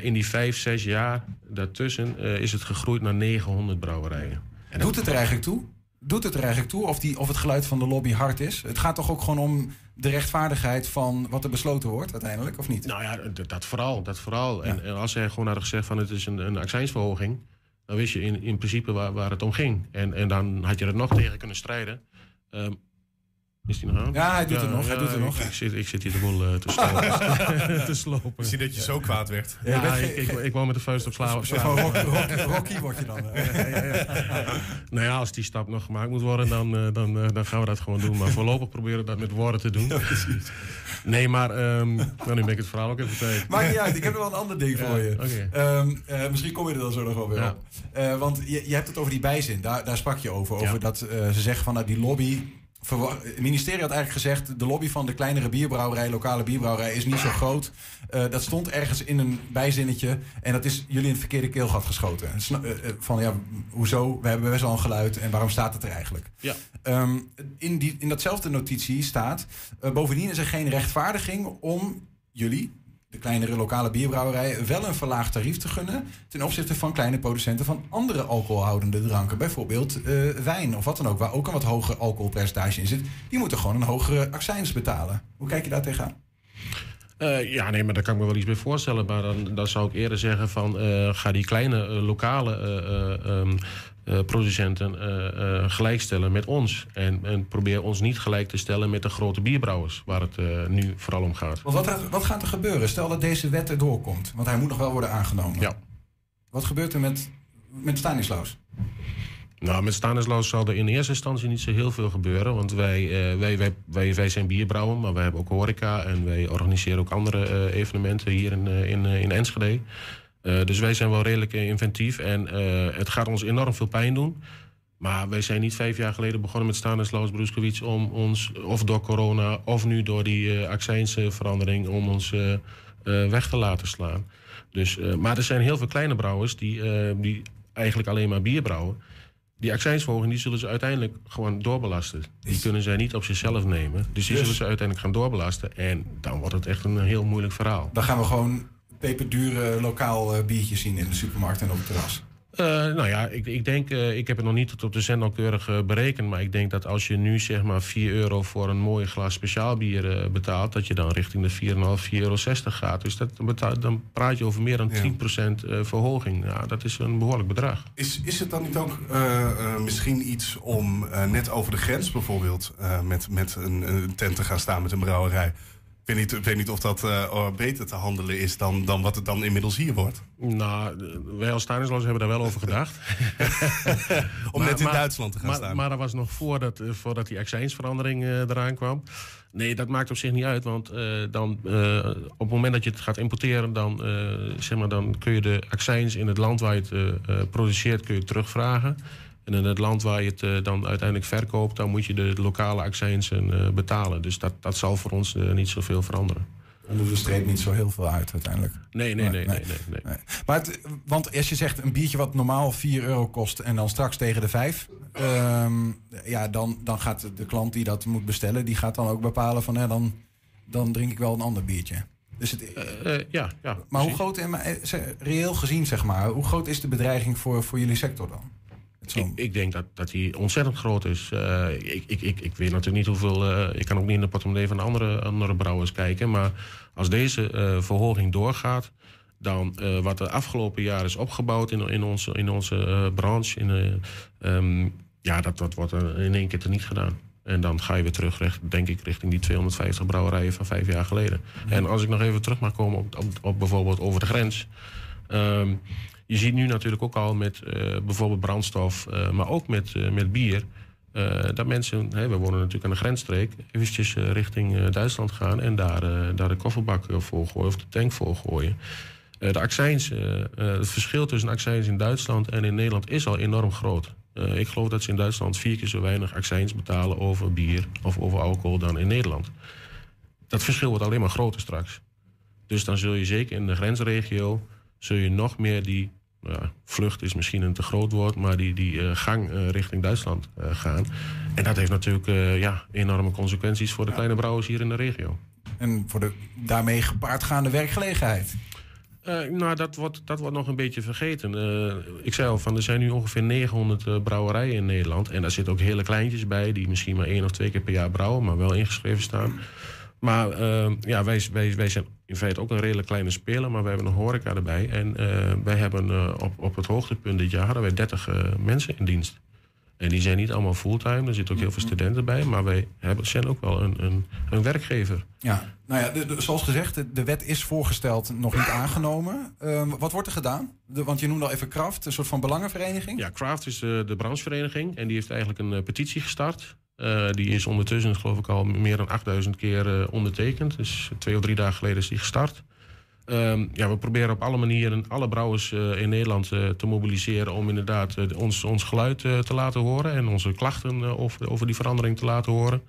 In die vijf, zes jaar daartussen is het gegroeid naar 900 brouwerijen. En Doet het er eigenlijk toe? Doet het er eigenlijk toe of, die, of het geluid van de lobby hard is? Het gaat toch ook gewoon om de rechtvaardigheid van wat er besloten wordt uiteindelijk, of niet? Nou ja, dat vooral. Dat vooral. En, en als zij gewoon hadden gezegd van het is een, een accijnsverhoging... dan wist je in, in principe waar, waar het om ging. En, en dan had je er nog tegen kunnen strijden. Ehm, is die nog aan? Ja, hij doet het nog, hij doet het ik, nog. Ik, zit, ik zit hier de boel eh, te slopen. te slopen. Misschien dat je zo kwaad werd. Ja, ik, ik, ik wou met de vuist op slaan. Rocky, word je dan. eh. Nou ja, als die stap nog gemaakt moet worden, dan, eh, dan, eh, dan gaan we dat gewoon doen. Maar voorlopig proberen we dat met woorden te doen. Nee, maar ehm, nou, nu ben ik het verhaal ook even kwijt. Maakt niet uit, ik heb nog wel een ander ding voor Ja, je. Ehm, eh, misschien kom je er dan zo nog wel weer Ja. op. Eh, want je, je hebt het over die bijzin, daar, daar sprak je over. Over Ja. dat eh, ze zeggen van nou, die lobby. Het ministerie had eigenlijk gezegd: de lobby van de kleinere bierbrouwerij, lokale bierbrouwerij, is niet zo groot. Eh, dat stond ergens in een bijzinnetje en dat is jullie in het verkeerde keelgat geschoten. Eh, eh, van ja, hoezo? We hebben best wel een geluid en waarom staat het er eigenlijk? Ja. Ehm, in, die, in datzelfde notitie staat: bovendien is er geen rechtvaardiging om jullie, de kleinere lokale bierbrouwerijen, wel een verlaagd tarief te gunnen ten opzichte van kleine producenten van andere alcoholhoudende dranken. Bijvoorbeeld eh, wijn of wat dan ook, waar ook een wat hoger alcoholpercentage in zit. Die moeten gewoon een hogere accijns betalen. Hoe kijk je daar tegenaan? Eh, ja, nee, maar daar kan ik me wel iets bij voorstellen. Maar dan, zou ik eerder zeggen van... eh, ga die kleine lokale eh, producenten eh, eh, gelijkstellen met ons. En, en probeer ons niet gelijk te stellen met de grote bierbrouwers... waar het nu vooral om gaat. Wat, gaat- wat gaat er gebeuren? Stel dat deze wet erdoor komt, want hij moet nog wel worden aangenomen. Ja. Wat gebeurt er met, met Stanislaus? Nou, met Stanislas zal er in eerste instantie niet zo heel veel gebeuren. Want wij, uh, wij, wij, wij, wij zijn bierbrouwer, maar wij hebben ook horeca. En wij organiseren ook andere uh, evenementen hier in, uh, in, in Enschede. Dus wij zijn wel redelijk inventief. En het gaat ons enorm veel pijn doen. Maar wij zijn niet vijf jaar geleden begonnen met Stanislaus Bruskowitz... om ons, of door corona, of nu door die accijnsverandering... om ons weg te laten slaan. Dus, maar er zijn heel veel kleine brouwers die, die eigenlijk alleen maar bier brouwen die accijnsverhoging die zullen ze uiteindelijk gewoon doorbelasten. Die kunnen zij niet op zichzelf nemen. Dus die zullen ze uiteindelijk gaan doorbelasten. En dan wordt het echt een heel moeilijk verhaal. Dan gaan we gewoon peperdure lokaal uh, biertjes zien in de supermarkt en op het terras. Uh, nou ja, ik, ik denk, uh, ik heb het nog niet tot op de cent nauwkeurig uh, berekend. Maar ik denk dat als je nu zeg maar 4 euro voor een mooi glas speciaal bier betaalt, dat je dan richting de 4,5, 4,60 euro gaat. Dus dat, betaalt, dan praat je over meer dan ja. 10% verhoging. Ja, dat is een behoorlijk bedrag. Is, is het dan niet ook misschien iets om net over de grens bijvoorbeeld met, met een, een tent te gaan staan met een brouwerij? Ik weet niet, ik weet niet of dat uh, beter te handelen is dan, dan wat het dan inmiddels hier wordt. Nou, wij als Stanislas hebben daar wel over gedacht. Om net in Duitsland te gaan maar, staan. Maar dat was nog voordat, uh, voordat die accijnsverandering uh, eraan kwam. Nee, dat maakt op zich niet uit. Want dan, op het moment dat je het gaat importeren... Dan, zeg maar, dan kun je de accijns in het land waar je het produceert kun je terugvragen. En in het land waar je het uh, dan uiteindelijk verkoopt, dan moet je de lokale accijnsen uh, betalen. Dus dat, dat zal voor ons uh, niet zoveel veranderen. Onder de streep niet zo heel veel uit uiteindelijk. Nee, nee, nee. nee, nee, nee, nee. Maar het, want als je zegt een biertje wat normaal 4 euro kost en dan straks tegen de 5. Um, ja, dan, dan gaat de klant die dat moet bestellen, die gaat dan ook bepalen van hè, dan, dan drink ik wel een ander biertje. Dus het, ja, ja. Maar hoe groot, reëel gezien zeg maar, hoe groot is de bedreiging voor, voor jullie sector dan? Ik, ik, denk dat, dat die ontzettend groot is. Uh, ik, ik, ik, ik weet natuurlijk niet hoeveel. Uh, ik kan ook niet in de portemonnee van andere, andere brouwers kijken. Maar als deze uh, verhoging doorgaat. dan wat de afgelopen jaar is opgebouwd in, in onze, in onze branche. In, um, ja, dat, dat wordt in één keer er niet gedaan. En dan ga je weer terug, denk ik, richting die 250 brouwerijen van vijf jaar geleden. Ja. En als ik nog even terug mag komen op, op, op bijvoorbeeld over de grens. Um, je ziet nu natuurlijk ook al met uh, bijvoorbeeld brandstof, uh, maar ook met, uh, met bier. dat mensen, we wonen natuurlijk aan de grensstreek, eventjes richting Duitsland gaan en daar, daar de kofferbak voor gooien of de tank voor gooien. de accijns, het verschil tussen accijns in Duitsland en in Nederland is al enorm groot. ik geloof dat ze in Duitsland vier keer zo weinig accijns betalen over bier of over alcohol dan in Nederland. Dat verschil wordt alleen maar groter straks. Dus dan zul je zeker in de grensregio zul je nog meer die ja, vlucht is misschien een te groot woord, maar die, die uh, gang uh, richting Duitsland uh, gaan. En dat heeft natuurlijk ja, enorme consequenties voor de ja. kleine brouwers hier in de regio. En voor de daarmee gepaardgaande werkgelegenheid. nou, dat wordt, dat wordt nog een beetje vergeten. ik zei al, van, er zijn nu ongeveer 900 brouwerijen in Nederland. En daar zitten ook hele kleintjes bij, die misschien maar één of twee keer per jaar brouwen, maar wel ingeschreven staan. Maar ja, wij, wij, wij zijn in feite ook een redelijk kleine speler, maar we hebben een horeca erbij. En uh, wij hebben uh, op, op het hoogtepunt dit jaar hadden wij 30 uh, mensen in dienst. En die zijn niet allemaal fulltime, er zitten ook heel veel studenten bij, maar wij hebben, zijn ook wel een, een, een werkgever. Ja, nou ja, de, de, zoals gezegd, de, de, wet is voorgesteld, nog niet aangenomen. Ehm, wat wordt er gedaan? De, want je noemde al even Kraft, een soort van belangenvereniging. Ja, Kraft is de branchevereniging en die heeft eigenlijk een petitie gestart. Uh, die is ondertussen, geloof ik, al meer dan 8000 keer uh, ondertekend. Dus twee of drie dagen geleden is die gestart. Um, ja, we proberen op alle manieren alle brouwers uh, in Nederland te mobiliseren om inderdaad ons, ons geluid te laten horen en onze klachten over, over die verandering te laten horen.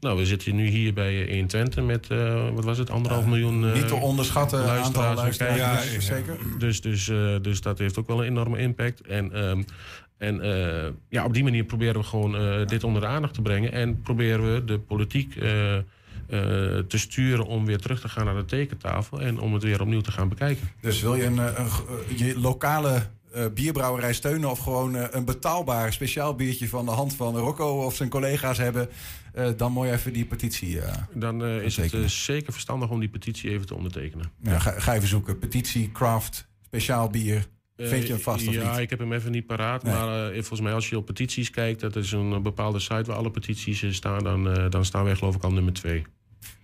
Nou, we zitten nu hier bij 1 Twente met, wat was het, anderhalf miljoen Niet te onderschatten aantal luisteraars. Ja, zeker. Dus, dus, dus dat heeft ook wel een enorme impact. En um, en uh, ja, op die manier proberen we gewoon uh, dit onder de aandacht te brengen. En proberen we de politiek uh, te sturen om weer terug te gaan naar de tekentafel. En om het weer opnieuw te gaan bekijken. Dus wil je een, een je lokale bierbrouwerij steunen of gewoon een betaalbaar speciaal biertje van de hand van Rocco of zijn collega's hebben, dan mooi even die petitie. dan is het zeker verstandig om die petitie even te ondertekenen. Ja, ga, ga even zoeken. Petitie, craft, speciaal bier. Vind je hem vast of ja, niet? ik heb hem even niet paraat. Nee. Maar uh, volgens mij als je op petities kijkt... dat is een bepaalde site waar alle petities staan... dan, uh, dan staan wij geloof ik al nummer twee.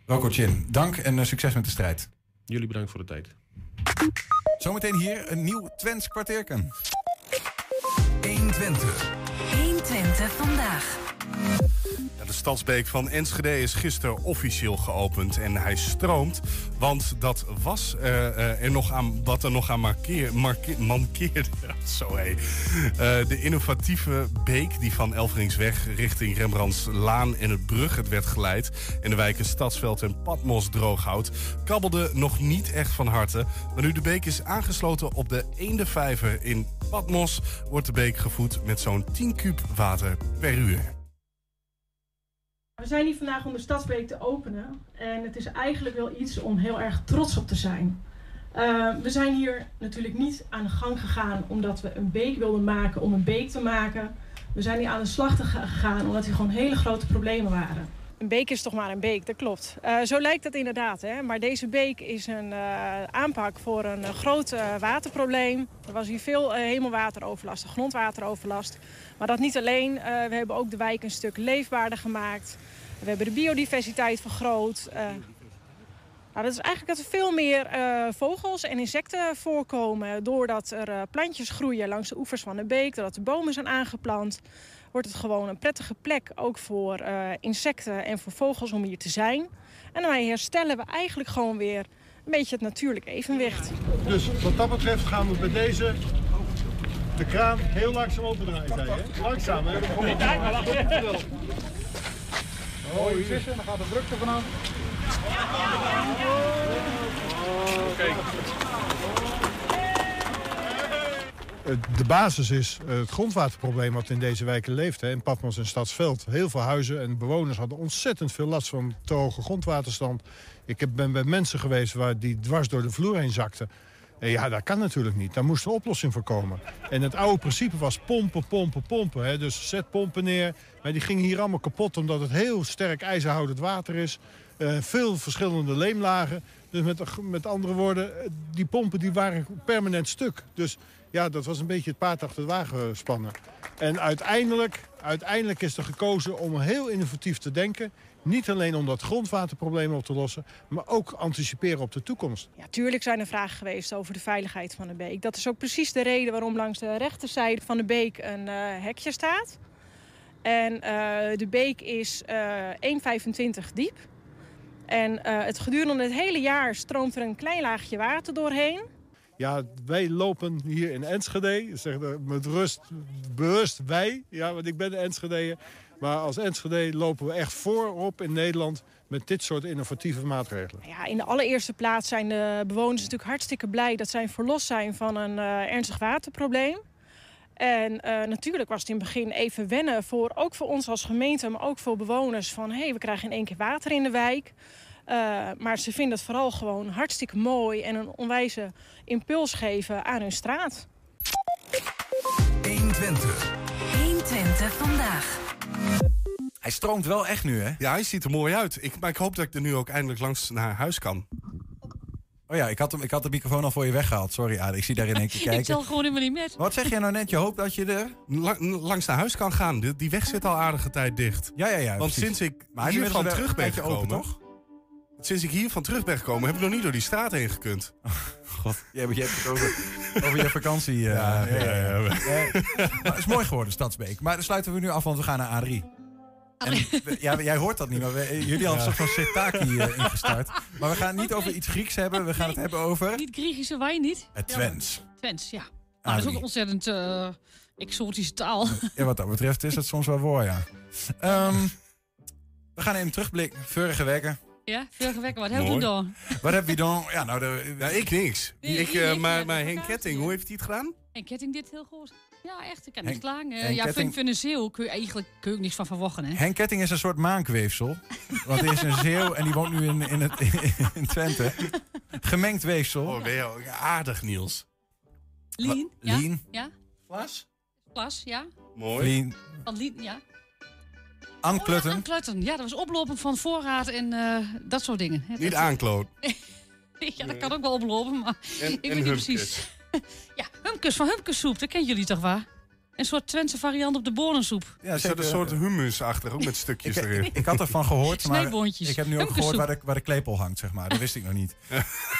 Rocco Chin, dank en uh, succes met de strijd. Jullie bedankt voor de tijd. Zometeen hier een nieuw Twents kwartierken. 120. 120 vandaag. De stadsbeek van Enschede is gisteren officieel geopend en hij stroomt. Want dat was eh, er nog aan, wat er nog aan mankeerde. Zo hé. Eh, de innovatieve beek die van Elveringsweg richting Rembrandtslaan en het Brugget werd geleid... en de wijken Stadsveld en Patmos droog houdt... kabbelde nog niet echt van harte. Maar nu de beek is aangesloten op de Eendevijver in Patmos... wordt de beek gevoed met zo'n 10 kuub water per uur. We zijn hier vandaag om de Stadsbeek te openen. En het is eigenlijk wel iets om heel erg trots op te zijn. Eh, we zijn hier natuurlijk niet aan de gang gegaan omdat we een beek wilden maken om een beek te maken. We zijn hier aan de slag gegaan omdat er gewoon hele grote problemen waren. Een beek is toch maar een beek, dat klopt. Eh, zo lijkt het inderdaad. Hè? Maar deze beek is een eh, aanpak voor een groot waterprobleem. Er was hier veel hemelwateroverlast, grondwateroverlast. Maar dat niet alleen. We hebben ook de wijk een stuk leefbaarder gemaakt. We hebben de biodiversiteit vergroot. Eh, nou, dat is eigenlijk dat er veel meer eh, vogels en insecten voorkomen. Doordat er eh, plantjes groeien langs de oevers van de beek, doordat de bomen zijn aangeplant, wordt het gewoon een prettige plek ook voor eh, insecten en voor vogels om hier te zijn. En daarmee herstellen we eigenlijk gewoon weer een beetje het natuurlijk evenwicht. Dus wat dat betreft gaan we bij deze de kraan heel langzaam opendraaien. Zei je, hè? Langzaam, hè? Kom op. Mooi vissen, dan gaat de druk er vanaf. De basis is eh, het grondwaterprobleem wat in deze wijken leeft. Hè, in Patmos en Stadsveld. Heel veel huizen en bewoners hadden ontzettend veel last van te hoge grondwaterstand. Ik heb- ben bij mensen geweest waar die dwars door de vloer heen zakten. En ja, dat kan natuurlijk niet. Daar moest een oplossing voor komen. En het oude principe was pompen, pompen, pompen. Hè. Dus zet pompen neer. Maar die gingen hier allemaal kapot omdat het heel sterk ijzerhoudend water is. Eh, veel verschillende leemlagen. Dus met, met andere woorden, eh, die pompen die waren permanent stuk. Dus ja, dat was een beetje het paard achter de wagen spannen. En uiteindelijk, uiteindelijk is er gekozen om heel innovatief te denken. Niet alleen om dat grondwaterprobleem op te lossen, maar ook anticiperen op de toekomst. Ja, tuurlijk zijn er vragen geweest over de veiligheid van de beek. Dat is ook precies de reden waarom langs de rechterzijde van de beek een eh, hekje staat. En eh, de beek is eh 1,25 diep. En eh, het gedurende het hele jaar stroomt er een klein laagje water doorheen. Ja, wij lopen hier in Enschede, zeg met rust, bewust wij, ja, want ik ben een Enschedeër. Maar als Enschede lopen we echt voorop in Nederland met dit soort innovatieve maatregelen. Ja, in de allereerste plaats zijn de bewoners natuurlijk hartstikke blij dat zij verlost zijn van een eh, ernstig waterprobleem. En eh, natuurlijk was het in het begin even wennen, voor, ook voor ons als gemeente, maar ook voor bewoners. Van hé, hey, we krijgen in één keer water in de wijk. Eh, maar ze vinden het vooral gewoon hartstikke mooi en een onwijze impuls geven aan hun straat. 120. 120 vandaag. Hij stroomt wel echt nu, hè? Ja, hij ziet er mooi uit. Ik, maar ik hoop dat ik er nu ook eindelijk langs naar huis kan. Oh ja, ik had, hem, ik had de microfoon al voor je weggehaald. Sorry, Aad. Ik zie daar in één keer Ik kijken. tel gewoon helemaal niet met. Wat zeg jij nou net? Je hoopt dat je er... La- langs naar huis kan gaan. Die, die weg zit al aardige tijd dicht. Ja, ja, ja. Want precies. sinds ik Maar hij is hiervan terug ben gekomen... open, toch? Sinds ik hiervan terug ben gekomen, heb ik nog niet door die straat heen gekund. God, je hebt, je hebt het over, over je vakantie. eh, Ja, ja, ja, ja. ja, Eh, maar het is mooi geworden, Stadsbeek. Maar dan sluiten we nu af, want we gaan naar A3. En, ja, jij hoort dat niet, maar we- jullie hadden een soort van Setaki eh, ingestart. Maar we gaan het niet over iets Grieks hebben, we gaan het hebben over Niet Griechische wijn, niet? het Twents. Twents, ja. Nou, Ah, dat is ook een ontzettend eh, exotische taal. Ja, wat dat betreft is het soms wel voor, ja. Ehm, we gaan even terugblikken. Vorige weken. Ja, vorige week. Wat hebben we dan? Wat heb je dan? Ja, nou, de, Ja, ik niks. Nee, ik, eh, ik, maar eh, maar Henk Ketting, hoe heeft hij het gedaan? En Ketting dit heel goed. Ja, echt. Ik kan Henk- niet klagen. Eh, Henk ja, Ketting- vind, een zeeuw kun je eigenlijk kun je ook niks van verwachten, hè? Henk Ketting is een soort maanweefsel. Want hij is een zeeuw en die woont nu in, in, het, in Twente. Gemengd weefsel. Oh, ben je ook aardig, Niels. Lien. Ja? Lien. Ja. Klas? Klas, ja. Mooi. Lien. Van Lien, ja. Ann Klutten. Aan Klutten. Ja, dat was oplopen van voorraad en eh, dat soort dingen. Niet aankloot. Ja, dat kan ook wel oplopen, maar En, ik en weet niet precies. Ja, Humkes van Humkessoep, dat kennen jullie toch waar? Een soort Twentse variant op de bonensoep. Ja, Is dat een soort humusachtig, ook met stukjes ik, erin? ik, had ervan gehoord, maar ik heb nu ook gehoord waar de, waar de klepel hangt, zeg maar. Dat wist ik nog niet.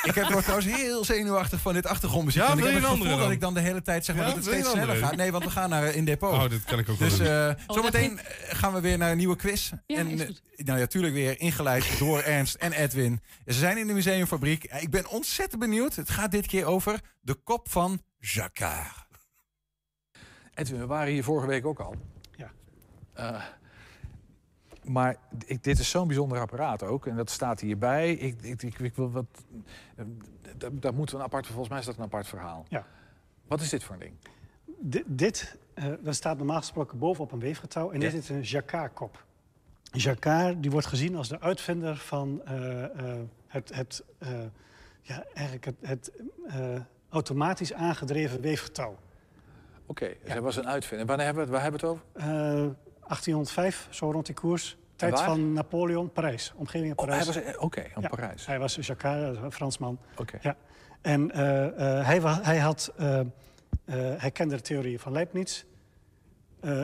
ik heb word trouwens heel zenuwachtig van dit achtergrondmuziek. Ja, en ik heb het een gevoel dat ik dan de hele tijd zeg maar Ja, dat het steeds sneller gaat. Nee, want we gaan naar in depot. Oh, dat kan ik ook Dus doen. eh, Oh, zometeen eh, gaan we weer naar een nieuwe quiz. Ja, en is eh, goed. nou, natuurlijk weer ingeleid door Ernst en Edwin. Ze zijn in de museumfabriek. Ik ben ontzettend benieuwd. Het gaat dit keer over de kop van Jacquard. Edwin, we waren hier vorige week ook al. Ja. Eh, maar ik, dit is zo'n bijzonder apparaat ook. En dat staat hierbij. Ik, ik, ik, ik wil wat. eh, moeten we een apart. Volgens mij is dat een apart verhaal. Ja. Wat is dit voor een ding? Di- dit, eh dat staat normaal gesproken bovenop een weefgetouw. En Ja. dit is een Jacquard-kop. Jacquard die wordt gezien als de uitvinder van het, het, ja, eigenlijk het, het automatisch aangedreven weefgetouw. Oké, dus hij was een uitvinder. Wanneer hebben we het, waar hebben we het over? Eh, 1805, zo rond die koers. Tijd van Napoleon, Parijs. Omgeving in Oh, Parijs. eh, Oké, in Ja. Parijs. Hij was Jacquard, een Fransman. Oké. Ja. En eh, eh, hij, hij, had, eh, eh, hij kende de theorie van Leibniz. Eh,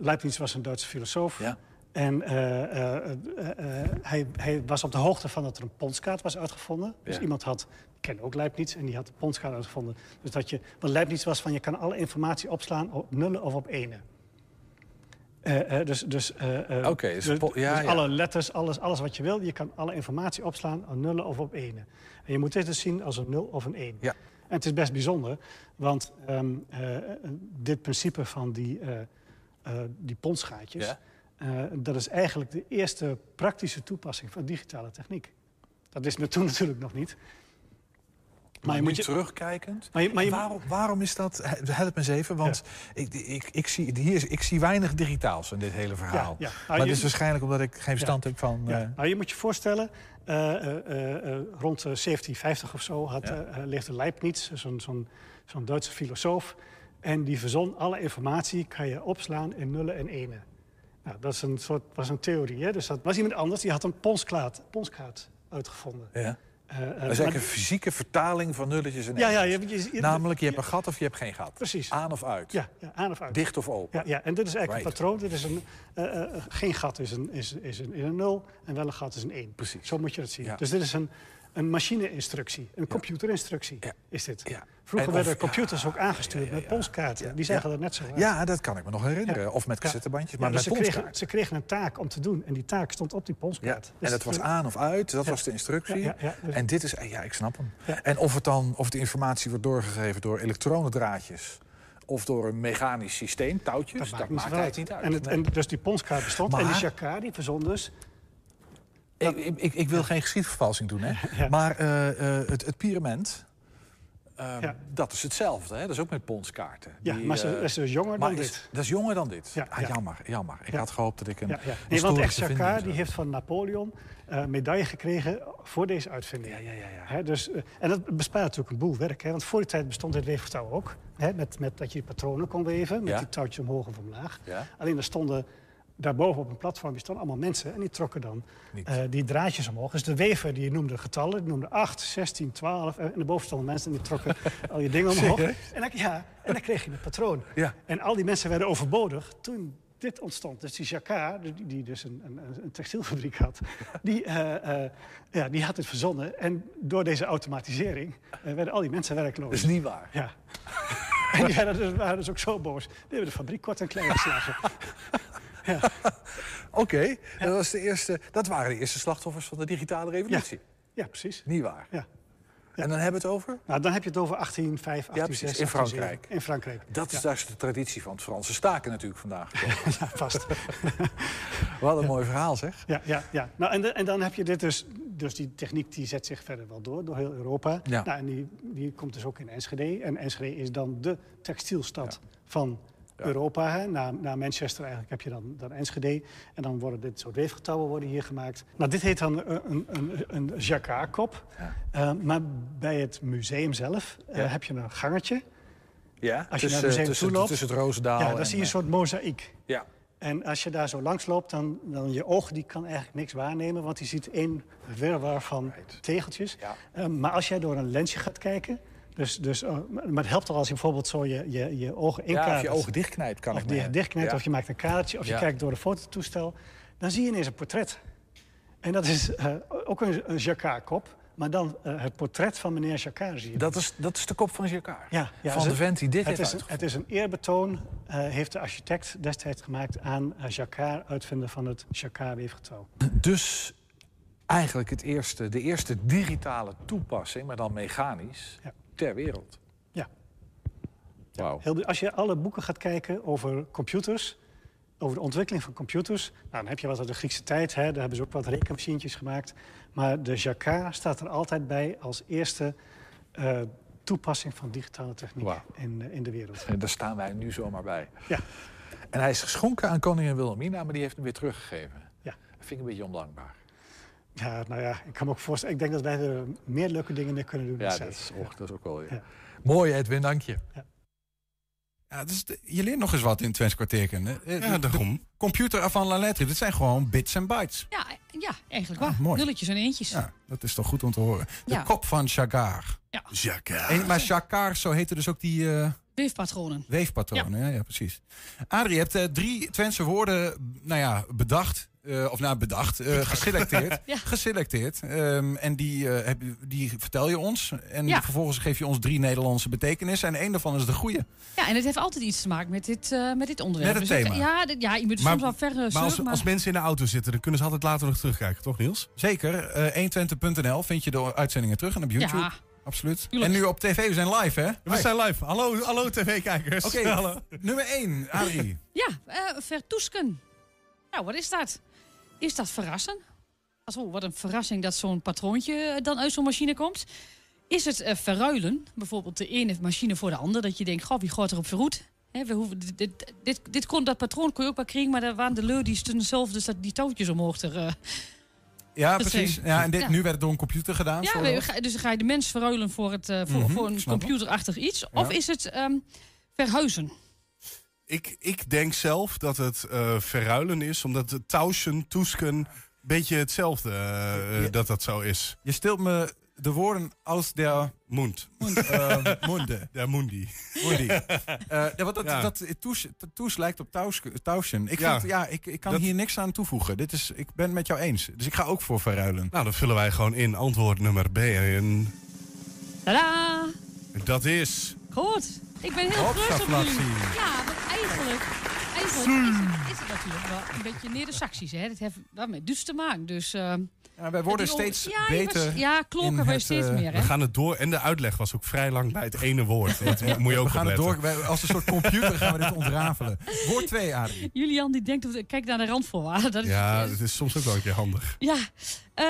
Leibniz was een Duitse filosoof. Ja. En eh, eh, eh, hij, hij was op de hoogte van dat er een ponskaart was uitgevonden. Dus Ja. iemand had, ik ken ook Leibniz, en die had de ponskaart uitgevonden. Dus dat je, want Leibniz was van je kan alle informatie opslaan op nullen of op enen. Dus dus, dus dus- ja, dus ja. alle letters, alles, alles wat je wil, je kan alle informatie opslaan op nullen of op enen. En je moet dit dus zien als een 0 of een 1. Ja. En het is best bijzonder, want ehm, eh, dit principe van die, die. Eh, dat is eigenlijk de eerste praktische toepassing van digitale techniek. Dat is me toen natuurlijk nog niet. Maar je moet je- terugkijkend. Maar je- maar je- En waarom, waarom is dat? Help me eens even, want ik, ik, ik, zie, hier, ik zie weinig digitaals in dit hele verhaal. Ja, ja. Nou, maar dat is waarschijnlijk omdat ik geen verstand heb van. Ja. eh, Nou, je moet je voorstellen, eh, rond eh, 1750 of zo had, leefde Leibniz, zo'n zo'n zo'n Duitse filosoof. En die verzon alle informatie kan je opslaan in nullen en enen. Nou, dat is een soort, was een theorie. Hè? Dus dat was iemand anders die had een ponskaart, ponskaart uitgevonden. ja. Eh, Dat is maar- eigenlijk een fysieke vertaling van nulletjes en Ja, ja, je- je- je- Namelijk, je hebt een gat of je hebt geen gat. Precies. Aan of uit. Ja, ja, aan of uit. Dicht of open. Ja, ja, en dit is eigenlijk Right. een patroon. Dit is een, eh, geen gat is een, is, is een, is een 0 en wel een gat is een 1. Precies. Zo moet je het zien. Ja. Dus dit is een, een machine-instructie, een computerinstructie Ja. is dit. Ja. Vroeger En werden computers ook aangestuurd met. Ja. Die zeggen dat net zo. uit. Ja, dat kan ik me nog herinneren. Of met cassettebandjes, maar dus met ze, kregen, ze kregen een taak om te doen en die taak stond op die ponskaart. En Dus dat was het- aan of uit, dat was de instructie. Dus- En dit is, ja, ik snap hem. En of het dan, of de informatie wordt doorgegeven door elektronendraadjes of door een mechanisch systeem, touwtjes, dat, maakt eigenlijk niet uit. En, het, Nee. en dus die ponskaart bestond en die Jacquard die verzon dus... ik, ik, ik, wil geen geschiedvervalsing doen, hè? Maar eh, eh, het, het pyramid, eh, Ja. dat is hetzelfde. Hè? Dat is ook met ponskaarten. Ja, Die, maar ze, eh, dat is dus jonger dan is- dit. Dat is jonger dan dit. Ja, ah, ja. Jammer, jammer. Ik had gehoopt dat ik een. Ja, ja. een Nee, want zou die heeft van Napoleon een medaille gekregen voor deze uitvinding. Ja, ja, ja. dus, en dat bespaart natuurlijk een boel werk. Hè, want voor die tijd bestond dit weefgetouw ook. Hè, met, met dat je patronen kon weven, met die touwtjes omhoog of omlaag. Alleen er stonden daarboven op een platform stonden allemaal mensen... en die trokken dan eh, die draadjes omhoog. Dus de wever die noemde getallen, die noemde 8, 16, 12... en daarboven stonden mensen en die trokken al je dingen omhoog. En dan, ja, en dan kreeg je een patroon. Ja. En al die mensen werden overbodig toen dit ontstond. Dus die Jacquard, die, die dus een, een, een textielfabriek had, die, eh, eh, ja, die had het verzonnen. En door deze automatisering werden al die mensen werkloos. Dat is niet waar. Ja. en die werden dus, waren dus ook zo boos. Die hebben de fabriek kort en klein geslagen. Oké, dat, was de eerste, dat waren de eerste slachtoffers van de digitale revolutie. Ja, precies. Niet waar. Ja. En dan hebben we het over? Nou, dan heb je het over 1805, 1806, precies, in Frankrijk. 1807. In Frankrijk. Dat is dus de traditie van het Franse staken natuurlijk vandaag. Ja, vast. Wat een mooi verhaal zeg. Ja, ja, ja. Nou, en, de- en dan heb je dit dus, dus die techniek die zet zich verder wel door, door heel Europa. Ja. Nou, en die, die komt dus ook in Enschede. En Enschede is dan de textielstad van Europa. Hè. Na, na Manchester eigenlijk heb je dan, dan Enschede. En dan worden dit soort weefgetouwen worden hier gemaakt. Nou, dit heet dan een, een, een, Jacquard-kop. Eh, maar bij het museum zelf eh, Ja. heb je een gangetje. Ja, Als je tussen, naar het museum tussen, toe loopt, tussen het Roosendaal ja, dan en, zie je een eh, soort mozaïek. Ja, En als je daar zo langs loopt, dan, dan je oog die kan eigenlijk niks waarnemen, want die ziet één wirwar van tegeltjes. Ja. Maar als jij door een lensje gaat kijken, Dus, dus, eh, maar het helpt al als je bijvoorbeeld zo je, je, je ogen inkadert. Ja, of je ogen dichtknijpt, kan Of ik me- dichtknijpt, Ja. of je maakt een kadertje, of je Ja. kijkt door een fototoestel. Dan zie je ineens een portret. En dat is eh, ook een, een Jacquard-kop. Maar dan eh, het portret van meneer Jacquard zie je. Dat is, dat is de kop van Jacquard. Ja, ja, van de vent die dit het heeft is, een, het is een eerbetoon, eh, heeft de architect destijds gemaakt aan Jacquard, uitvinder van het Jacquard-weefgetouw. Dus eigenlijk het eerste, de eerste digitale toepassing, maar dan mechanisch, ter wereld. Ja. Heel, be- als je alle boeken gaat kijken over computers, over de ontwikkeling van computers, nou, dan heb je wat uit de Griekse tijd, hè, daar hebben ze ook wat rekenmachientjes gemaakt. Maar de Jacquard staat er altijd bij als eerste eh, toepassing van digitale techniek in, eh, in de wereld. En daar staan wij nu zomaar bij. Ja. En hij is geschonken aan koningin Wilhelmina, maar die heeft hem weer teruggegeven. Ja. Dat vind ik een beetje ondankbaar. Ja, nou ja, ik kan me ook voorstellen. Ik denk dat wij er meer leuke dingen mee kunnen doen. Ja, dat is, och, dat is ook wel. Ja. Mooi, Edwin, dank je. Ja, dus de- je leert nog eens wat in Twents kwartierken. hè. Ja, de- daarom. De computer avant la lettre, dit zijn gewoon bits en bytes. Ja, ja eigenlijk Ah, waar. mooi. Nulletjes en eentjes. Ja, dat is toch goed om te horen. De Ja. kop van Chagard. Ja. En, maar Chagard, zo heette dus ook die eh, Weefpatronen. weefpatronen. Ja. Ja, precies. Adrie, je hebt eh, drie Twentse woorden nou ja, bedacht. Eh, of nou, bedacht, eh, geselecteerd. Ja. Geselecteerd. Ehm, en die, eh, heb, je- die vertel je ons. En Ja. vervolgens geef je ons drie Nederlandse betekenissen. En één daarvan is de goede. Ja, en het heeft altijd iets te maken met dit, eh, met dit onderwerp. Met het ik- thema. ja, dit- ja, je moet Maar- soms wel ver Maar als, maar... als mensen in de auto zitten, dan kunnen ze altijd later nog terugkijken, toch Niels? Zeker. eh 120.nl vind je de uitzendingen terug. En op YouTube. Ja. Absoluut. Tuurlijk. En nu op tv, we zijn live hè? We zijn live. Hallo, hallo tv-kijkers. Oké, Hallo. nummer 1, Adrie. Ja, eh vertoesken. Nou, wat is dat? Is dat verrassen? Als, oh, wat een verrassing dat zo'n patroontje eh, dan uit zo'n machine komt. Is het eh, verruilen? Bijvoorbeeld de ene machine voor de andere. Dat je denkt, goh, wie gaat erop verroet? Hè, we hoeven, dit, dit, dit, dit kon, dat patroon kon je ook wel krijgen, maar daar waren de leur die stonden zelf dus dat die touwtjes omhoog te... eh, Ja, precies. Ja, en dit, Ja. nu werd het door een computer gedaan. Ja, we- dus ga je de mens verruilen voor, het, voor, Mhm, voor een computerachtig iets. Of Ja. is het ehm, verhuizen? Ik, ik denk zelf dat het eh, verruilen is, omdat het tauschen, toesken, een beetje hetzelfde eh, dat dat zo is. Je stilt me de woorden aus der Mond. uh, munde. Ja, mundi. Mundi. Eh, ja, want dat, Ja. dat toes, toes lijkt op taus- tauschen. Ik, Ja. vind, ja, ik, ik kan Dat- hier niks aan toevoegen. Dit is, ik ben het met jou eens. Dus ik ga ook voor verruilen. Nou, dan vullen wij gewoon in antwoord nummer B. En Tadaa! dat is... Goed. Ik ben heel gerust op jullie. Ja, want eigenlijk, eigenlijk is, het, is het natuurlijk wel een beetje neder-Saxisch. Hè? Dat heeft wel met Duits te maken. Dus, ehm, Ja, wij worden steeds ja, beter. was- ja, wij het, steeds eh, meer. Hè? We gaan het door. En de uitleg was ook vrij lang bij het ene woord. Dat moet je ook we gaan het door. wij- Als een soort computer gaan we dit ontrafelen. Woord 2, Adrie. Julian die denkt, of- kijk naar de randvoorwaarden. Dat is, Ja, dat is soms ook wel een keer handig. ja. Eh,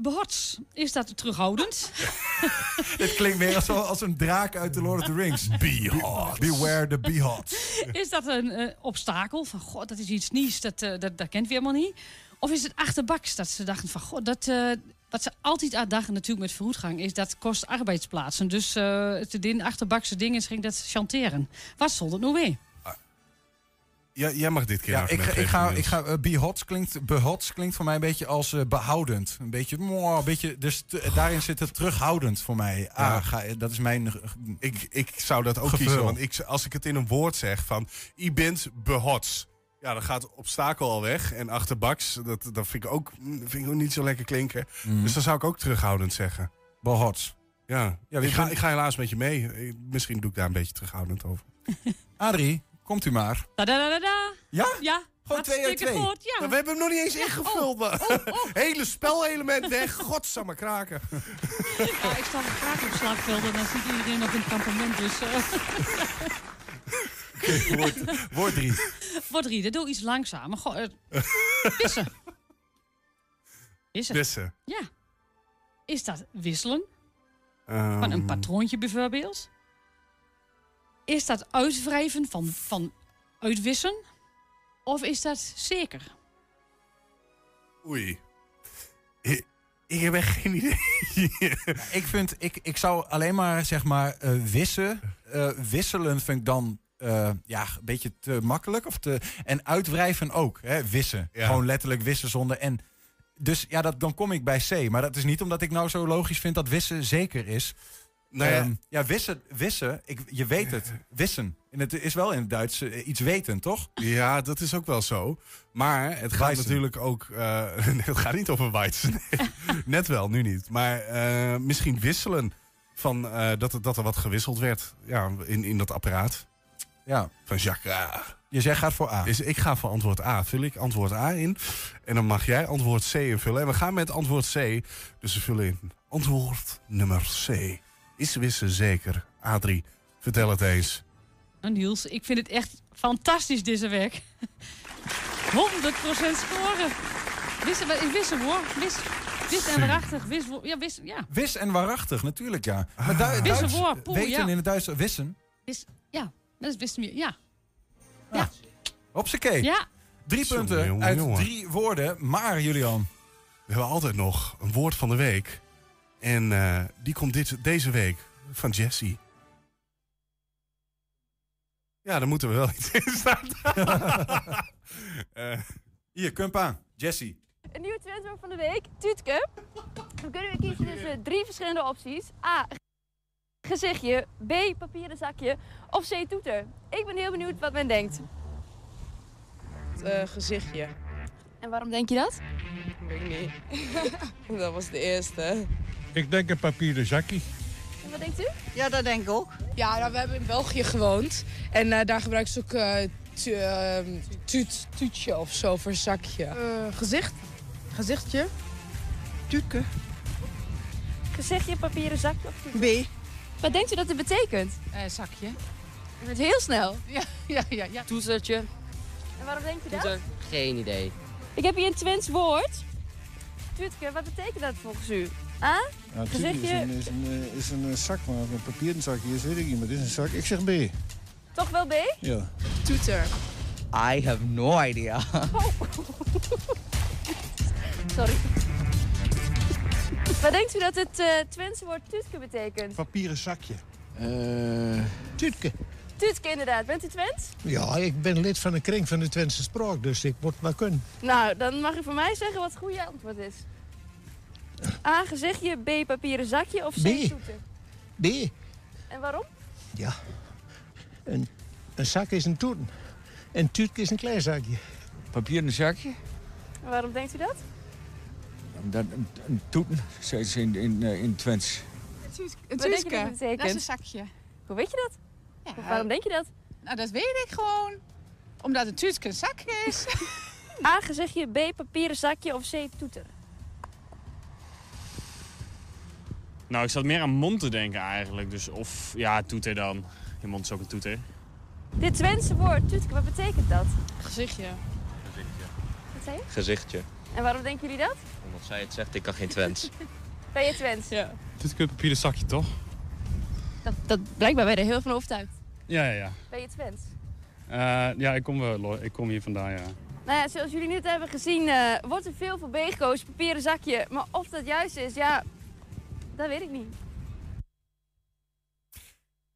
behots, is dat terughoudend? Dit klinkt meer als, als een draak uit The Lord of the Rings. Behots. Beware the behots. is dat een eh, obstakel? Van, god, dat is iets nieuws, dat, eh, dat, dat kent we helemaal niet. Of is het achterbaks dat ze dachten van, god, dat... eh, wat ze altijd uitdagen natuurlijk met vooruitgang is dat kost arbeidsplaatsen. Dus eh het in achterbakse dingen ging dat chanteren. Wat stond het nou weer? Ja, jij mag dit keer Ja, ik, ik ga, ik ga uh, behots klinkt, behots klinkt voor mij een beetje als eh, behoudend. Een beetje, mwah, een beetje dus t- daarin zit het terughoudend voor mij. Ah, ga, dat is mijn. Ik, ik zou dat ook Gevul. kiezen. Want ik, als ik het in een woord zeg van... I bent behots. Ja, dan gaat obstakel al weg. En achterbaks, dat, dat vind, ik ook, vind ik ook niet zo lekker klinken. Mhm. Dus dan zou ik ook terughoudend zeggen. behots. Ja, Ja, ik, ga, ik ga helaas met je mee. Ik- Misschien doe ik daar een beetje terughoudend over. Adrie, komt u maar. Da-da-da-da-da. Ja? Ja, Gewoon twee uit hartstikke twee. goed, ja. Maar we hebben hem nog niet eens ingevuld. man. oh. Hele spelelement weg. Godsamme kraken. Ja, ik sta graag op het slagveld en dan ziet iedereen op een kampement. Dus eh woord, woord drie. wordt drie, dat doe iets langzamer. Goh, eh, wissen. Wissen. Wissen. Ja. Is dat wisselen? Van Ehm, een patroontje bijvoorbeeld? Is dat uitwrijven van, van uitwissen? Of is dat zeker? Oei. Ik, ik heb echt geen idee. Ik vind, ik, ik zou alleen maar zeg maar eh, wissen. eh, wisselen vind ik dan eh, ja, een beetje te makkelijk. Of te, en uitwrijven ook. Hè, wissen. Ja. Gewoon letterlijk wissen zonder. En dus ja, dat, dan kom ik bij C. Maar dat is niet omdat ik nou zo logisch vind dat wissen zeker is. Nou ja. Ehm, ja, wissen, wissen ik, je weet het. Wissen. En het is wel in het Duits eh, iets weten, toch? Ja, dat is ook wel zo. Maar het gaat Weizen. natuurlijk ook... eh, het gaat niet over. Nee. Net wel, nu niet. Maar misschien wisselen. Van, dat, er- dat er wat gewisseld werd ja, in, in dat apparaat. Ja. Van Jacques. Ah. Dus jij gaat voor A. Dus ik ga voor antwoord A. Vul ik antwoord A in. En dan mag jij antwoord C invullen. En we gaan met antwoord C. Dus we vullen in antwoord nummer C. Is wissen zeker? A3. Vertel het eens. Nou, Niels, ik vind het echt fantastisch deze week. 100% scoren. Wissen, wissen hoor. Wis, wis en waarachtig. Wis, ja, wis, ja. Wis en waarachtig, natuurlijk ja. Ah. Maar Du- Wissen woord, poeh, weten ja. in het Duits, wissen. Wis, ja, dat is wist meer. Ja. Hopsakee. Ja. Drie punten jongen, uit jongen. drie woorden. Maar, Julian. We hebben altijd nog een woord van de week. En eh, die komt dit, deze week van Jessie. Ja, daar moeten we wel iets in staan. Eh, Hier, kump aan. Jessie. Een nieuwe trendwoord van de week, Tuutke. Dan kunnen we kiezen tussen drie verschillende opties. A. Gezichtje. B. Papieren zakje. Of C. Toeter. Ik ben heel benieuwd wat men denkt. Eh, gezichtje. En waarom denk je dat? Weet ik niet. dat was de eerste. Ik denk een papieren zakje. En wat denkt u? Ja, dat denk ik ook. Ja, nou, we hebben in België gewoond. En eh, daar gebruiken ze ook tu- ehm, tuut, tuutje of zo voor zakje. Eh, gezicht. Gezichtje. Tuutke. Gezichtje, papieren zakje of toeter? B. Wat denkt u dat het betekent? zakje. Je bent heel snel. Ja, ja, ja. ja. Toezertje. En waarom denkt u dat? Geen idee. Ik heb hier een Twents woord. Tuutke, wat betekent dat volgens u? A. Ja, natuurlijk Gezichtje. is een, is een, eh, is een eh, zak, maar een papieren zakje is, weet ik niet. Maar dit is een zak. Ik zeg B. Toch wel B? Ja. Toeter. I have no idea. Sorry. Wat denkt u dat het eh Twentse woord Tuutke betekent? Papieren zakje. Tuutke. Tuutke inderdaad. Bent u Twents? Ja, ik ben lid van de kring van de Twentse Spraak, dus ik moet maar kunnen. Nou, dan mag u voor mij zeggen wat het goede antwoord is. A. Gezichtje. B. Papieren zakje. Of C. B. Toeter. B. En waarom? Ja. Een, een zak is een toeten. En tuutke is een klein zakje. Papieren zakje? En waarom denkt u dat? Dat, een, een toeten, zeggen ze in, in, eh, in het Twents. Een je dat is een zakje. Hoe weet je dat? Of waarom denk je dat? Nou, dat weet ik gewoon. Omdat een tuutke een zakje is. A. Gezichtje. B. Papieren zakje. Of C. Toeter. Nou, ik zat meer aan mond te denken eigenlijk. Dus of, ja, toeter dan. Je mond is ook een toeter. Dit Twentse woord, Tuutke, wat betekent dat? Gezichtje. Wat zei je? Gezichtje. En waarom denken jullie dat? Omdat zij het zegt, ik kan geen Twents. Ben je Twents? Ja. Dit kun papieren zakje, toch? Dat, dat blijkbaar ben je er heel van overtuigd. Ja, ja, ja. Ben je Twents? Eh, ja, ik kom, wel, ik kom hier vandaan, ja. Nou ja, zoals jullie net hebben gezien, eh, wordt er veel voor B gekozen, papieren zakje. Maar of dat juist is, ja, dat weet ik niet.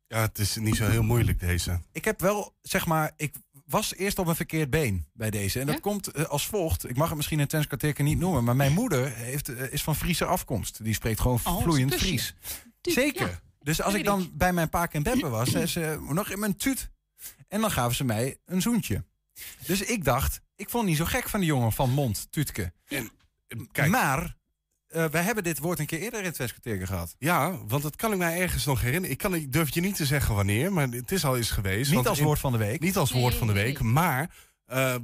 Ja, het is niet zo heel moeilijk deze. Ik heb wel, zeg maar, ik was eerst op een verkeerd been bij deze. En dat Ja? komt eh, als volgt. Ik mag het misschien in kwartier niet noemen. Maar mijn moeder heeft, eh, is van Friese afkomst. Die spreekt gewoon Oh, vloeiend. Fries. Tuut, Zeker. ja. Dus als ik dan bij mijn paak en beppen was, zei ze nog in mijn tuut. En dan gaven ze mij een zoentje. Dus ik dacht, ik vond het niet zo gek van die jongen van Mond, Tuutke. kijk. Maar eh wij hebben dit woord een keer eerder in het Westkwartier gehad. Ja, want dat kan ik mij ergens nog herinneren. Ik, kan, ik durf je niet te zeggen wanneer, maar het is al eens geweest. Niet als in- woord van de week. Niet als Nee, woord van de week, nee. maar eh,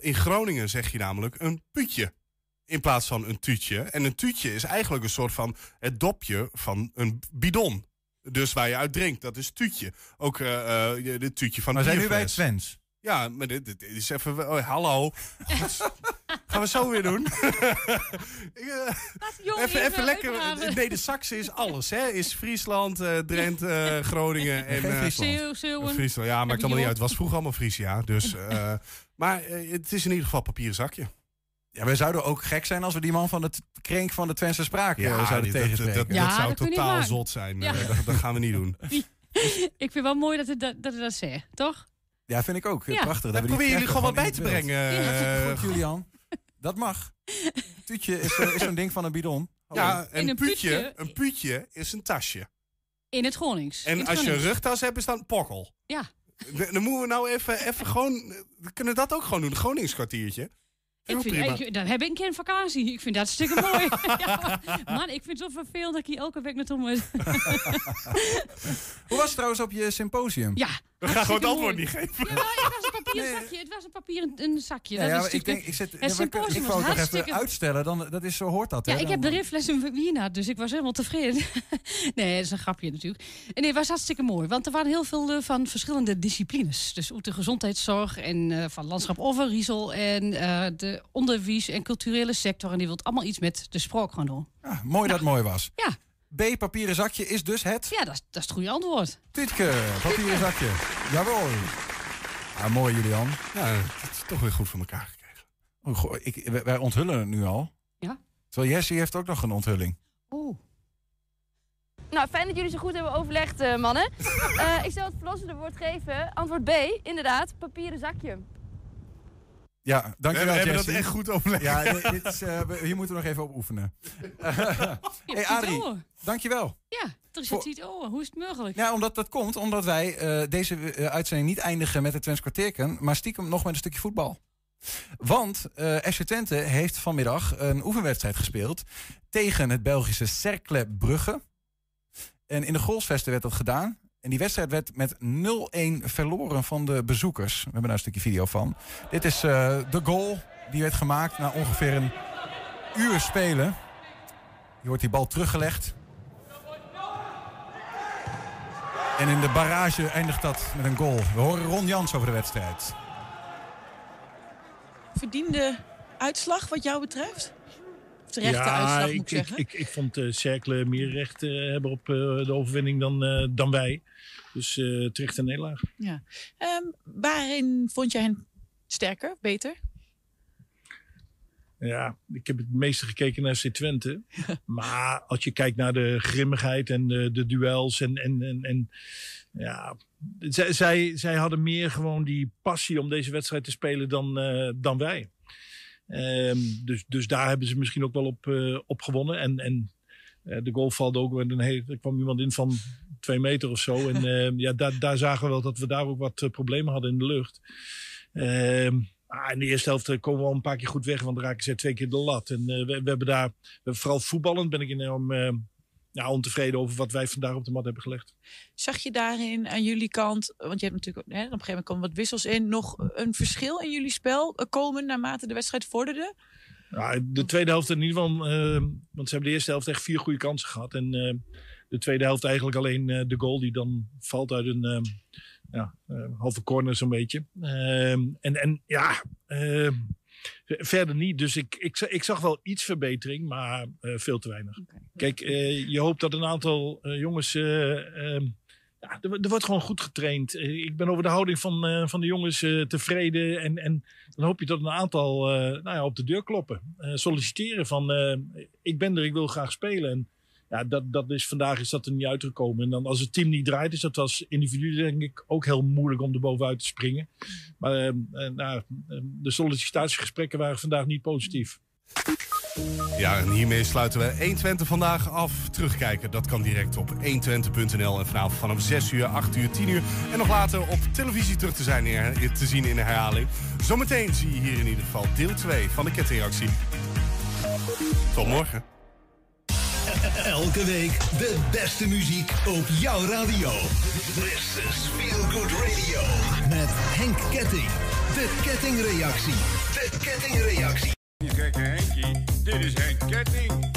in Groningen zeg je namelijk een putje. In plaats van een tuutje. En een tuutje is eigenlijk een soort van het dopje van een bidon. Dus waar je uit drinkt, dat is tuutje. Ook eh eh, je- de tuutje van Maar een zijn nu bij het. Twents? Ja, maar dit, dit is even... oh, hallo. Gaan we zo weer doen? even, even lekker... Nee, de Saxe is alles, hè? Is Friesland, eh, Drenthe, eh, Groningen en... Eh, Friesland. Ja, maakt allemaal niet uit. Het was vroeger allemaal Fries, ja. Dus, eh, maar eh, het is in ieder geval papieren zakje. Ja, wij zouden ook gek zijn als we die man van het krenk van de Twentse spraak eh, Ja, zouden dat- dat- tegenspreken. dat- dat Ja, zou dat totaal zot zijn. Eh, dat- dat gaan we niet doen. Ik vind wel mooi dat het dat, dat, dat zegt, toch? Ja, vind ik ook. Ja. Prachtig. Dat we die proberen jullie gewoon wat bij te brengen. Ja, hartstikke eh, goed, Julian. Dat mag. Tuutje is, is zo'n ding van een bidon. Hallo. Ja, een een puutje, puutje- een puutje is een tasje. In het Gronings. In En het als je een rugtas hebt, is dan pokkel. Ja. Dan moeten we nou even, even gewoon... We kunnen dat ook gewoon doen, een Groningskwartiertje. Ik vind, ik, dan heb ik een keer een vakantie. Ik vind dat hartstikke mooi. ja, man, ik vind het zo vervelend dat ik hier elke week naartoe moet. Hoe was het trouwens op je symposium? Ja. We gaan gewoon het antwoord niet geven. Ja, het was een papieren zakje. Het was een papieren een zakje. Ja, dat ja, is ik denk, ik, zit, het ja, maar ik, symposium ik was wou toch even uitstellen, dan, dat is, zo hoort dat. Ja, hè? ik heb de riffles in Wiener, dus ik was helemaal tevreden. nee, dat is een grapje natuurlijk. En nee, het was hartstikke mooi, want er waren heel veel eh, van verschillende disciplines. Dus ook de gezondheidszorg en eh, van landschap Overriesel en eh, de onderwijs en culturele sector. En die wil allemaal iets met de sprook gaan doen. Ah, mooi dat het mooi was. Ja. B, papieren zakje, is dus het... Ja, dat is, dat is het goede antwoord. Tutke, papieren zakje. Jawel. Ah, mooi, Julian. Ja, het is toch weer goed voor elkaar gekregen. Oh, goh, ik, wij- wij onthullen het nu al. Ja. Terwijl Jessie heeft ook nog een onthulling. Oeh. Nou, fijn dat jullie zo goed hebben overlegd, eh, mannen. Eh, ik zal het verlossende woord geven. Antwoord B, inderdaad, papieren zakje. Ja, dankjewel We hebben dat echt goed overlegd. Ja, dit, is, eh, we- hier moeten we nog even op oefenen. hey Adrie, oren. dankjewel. Ja, er is Voor- het niet oh, Hoe is het mogelijk? Ja, omdat dat komt omdat wij eh, deze eh, uitzending niet eindigen met het Twents kwartierken, maar stiekem nog met een stukje voetbal. Want eh FC Twente heeft vanmiddag een oefenwedstrijd gespeeld tegen het Belgische Cercle Brugge. En in de Goalsvesten werd dat gedaan. En die wedstrijd werd met 0-1 verloren van de bezoekers. We hebben daar een stukje video van. Dit is eh, de goal die werd gemaakt na ongeveer een uur spelen. Hier wordt die bal teruggelegd. En in de barrage eindigt dat met een goal. We horen Ron Jans over de wedstrijd. Verdiende uitslag wat jou betreft? Terechte ja, uitslag ik, moet ik zeggen. Ik, ik, ik vond uh, Cercle meer recht eh, hebben op eh, de overwinning dan, dan wij. Dus terecht een nederlaag. Ja. Ehm, waarin vond jij hen sterker, beter? Ja, ik heb het meeste gekeken naar FC Twente. maar als je kijkt naar de grimmigheid en de, de duels en, en, en, en ja, zij, zij, zij hadden meer gewoon die passie om deze wedstrijd te spelen dan, uh, dan wij. Um, dus, dus daar hebben ze misschien ook wel op, uh, op gewonnen. En, en uh, de goal valt ook. En er kwam iemand in van twee meter of zo. En uh, ja, daar, daar zagen we wel dat we daar ook wat problemen hadden in de lucht. Um, Ah, in de eerste helft komen we al een paar keer goed weg, want dan raken ze twee keer de lat. En we, we, hebben daar, vooral voetballend, ben ik enorm ja, ontevreden over wat wij vandaag op de mat hebben gelegd. Zag je daarin aan jullie kant, want je hebt natuurlijk hè, op een gegeven moment komen wat wissels in, nog een verschil in jullie spel komen naarmate de wedstrijd vorderde? Ja, de tweede helft in ieder geval, uh, want ze hebben de eerste helft echt vier goede kansen gehad. En de tweede helft eigenlijk alleen de goal die dan valt uit een ja, halve corner zo'n beetje. Uh, en, en ja, uh, verder niet. Dus ik, ik, ik zag wel iets verbetering, maar eh, veel te weinig. Okay. Kijk, eh, je hoopt dat een aantal jongens... ehm, ja, er, er, wordt gewoon goed getraind. ik ben over de houding van, van de jongens tevreden. En, en dan hoop je dat een aantal nou ja, op de deur kloppen. solliciteren van, ik ben er, ik wil graag spelen. En, ja, dat, dat is, vandaag is dat er niet uitgekomen. En dan als het team niet draait, is dat als individu denk ik ook heel moeilijk om er bovenuit te springen. Maar uh, nou, de sollicitatiegesprekken waren vandaag niet positief. Ja, en hiermee sluiten we 120 vandaag af. Terugkijken, dat kan direct op 120.nl. En vanavond vanaf 6 uur, 8 uur, 10 uur. En nog later op televisie terug te, zijn, te zien in de herhaling. Zometeen zie je hier in ieder geval deel 2 van de kettingreactie. Tot morgen. Elke week de beste muziek op jouw radio. This is Feel Good Radio. Met Henk Ketting. De kettingreactie. De kettingreactie. Kijk, Henkie, dit is Henk Ketting.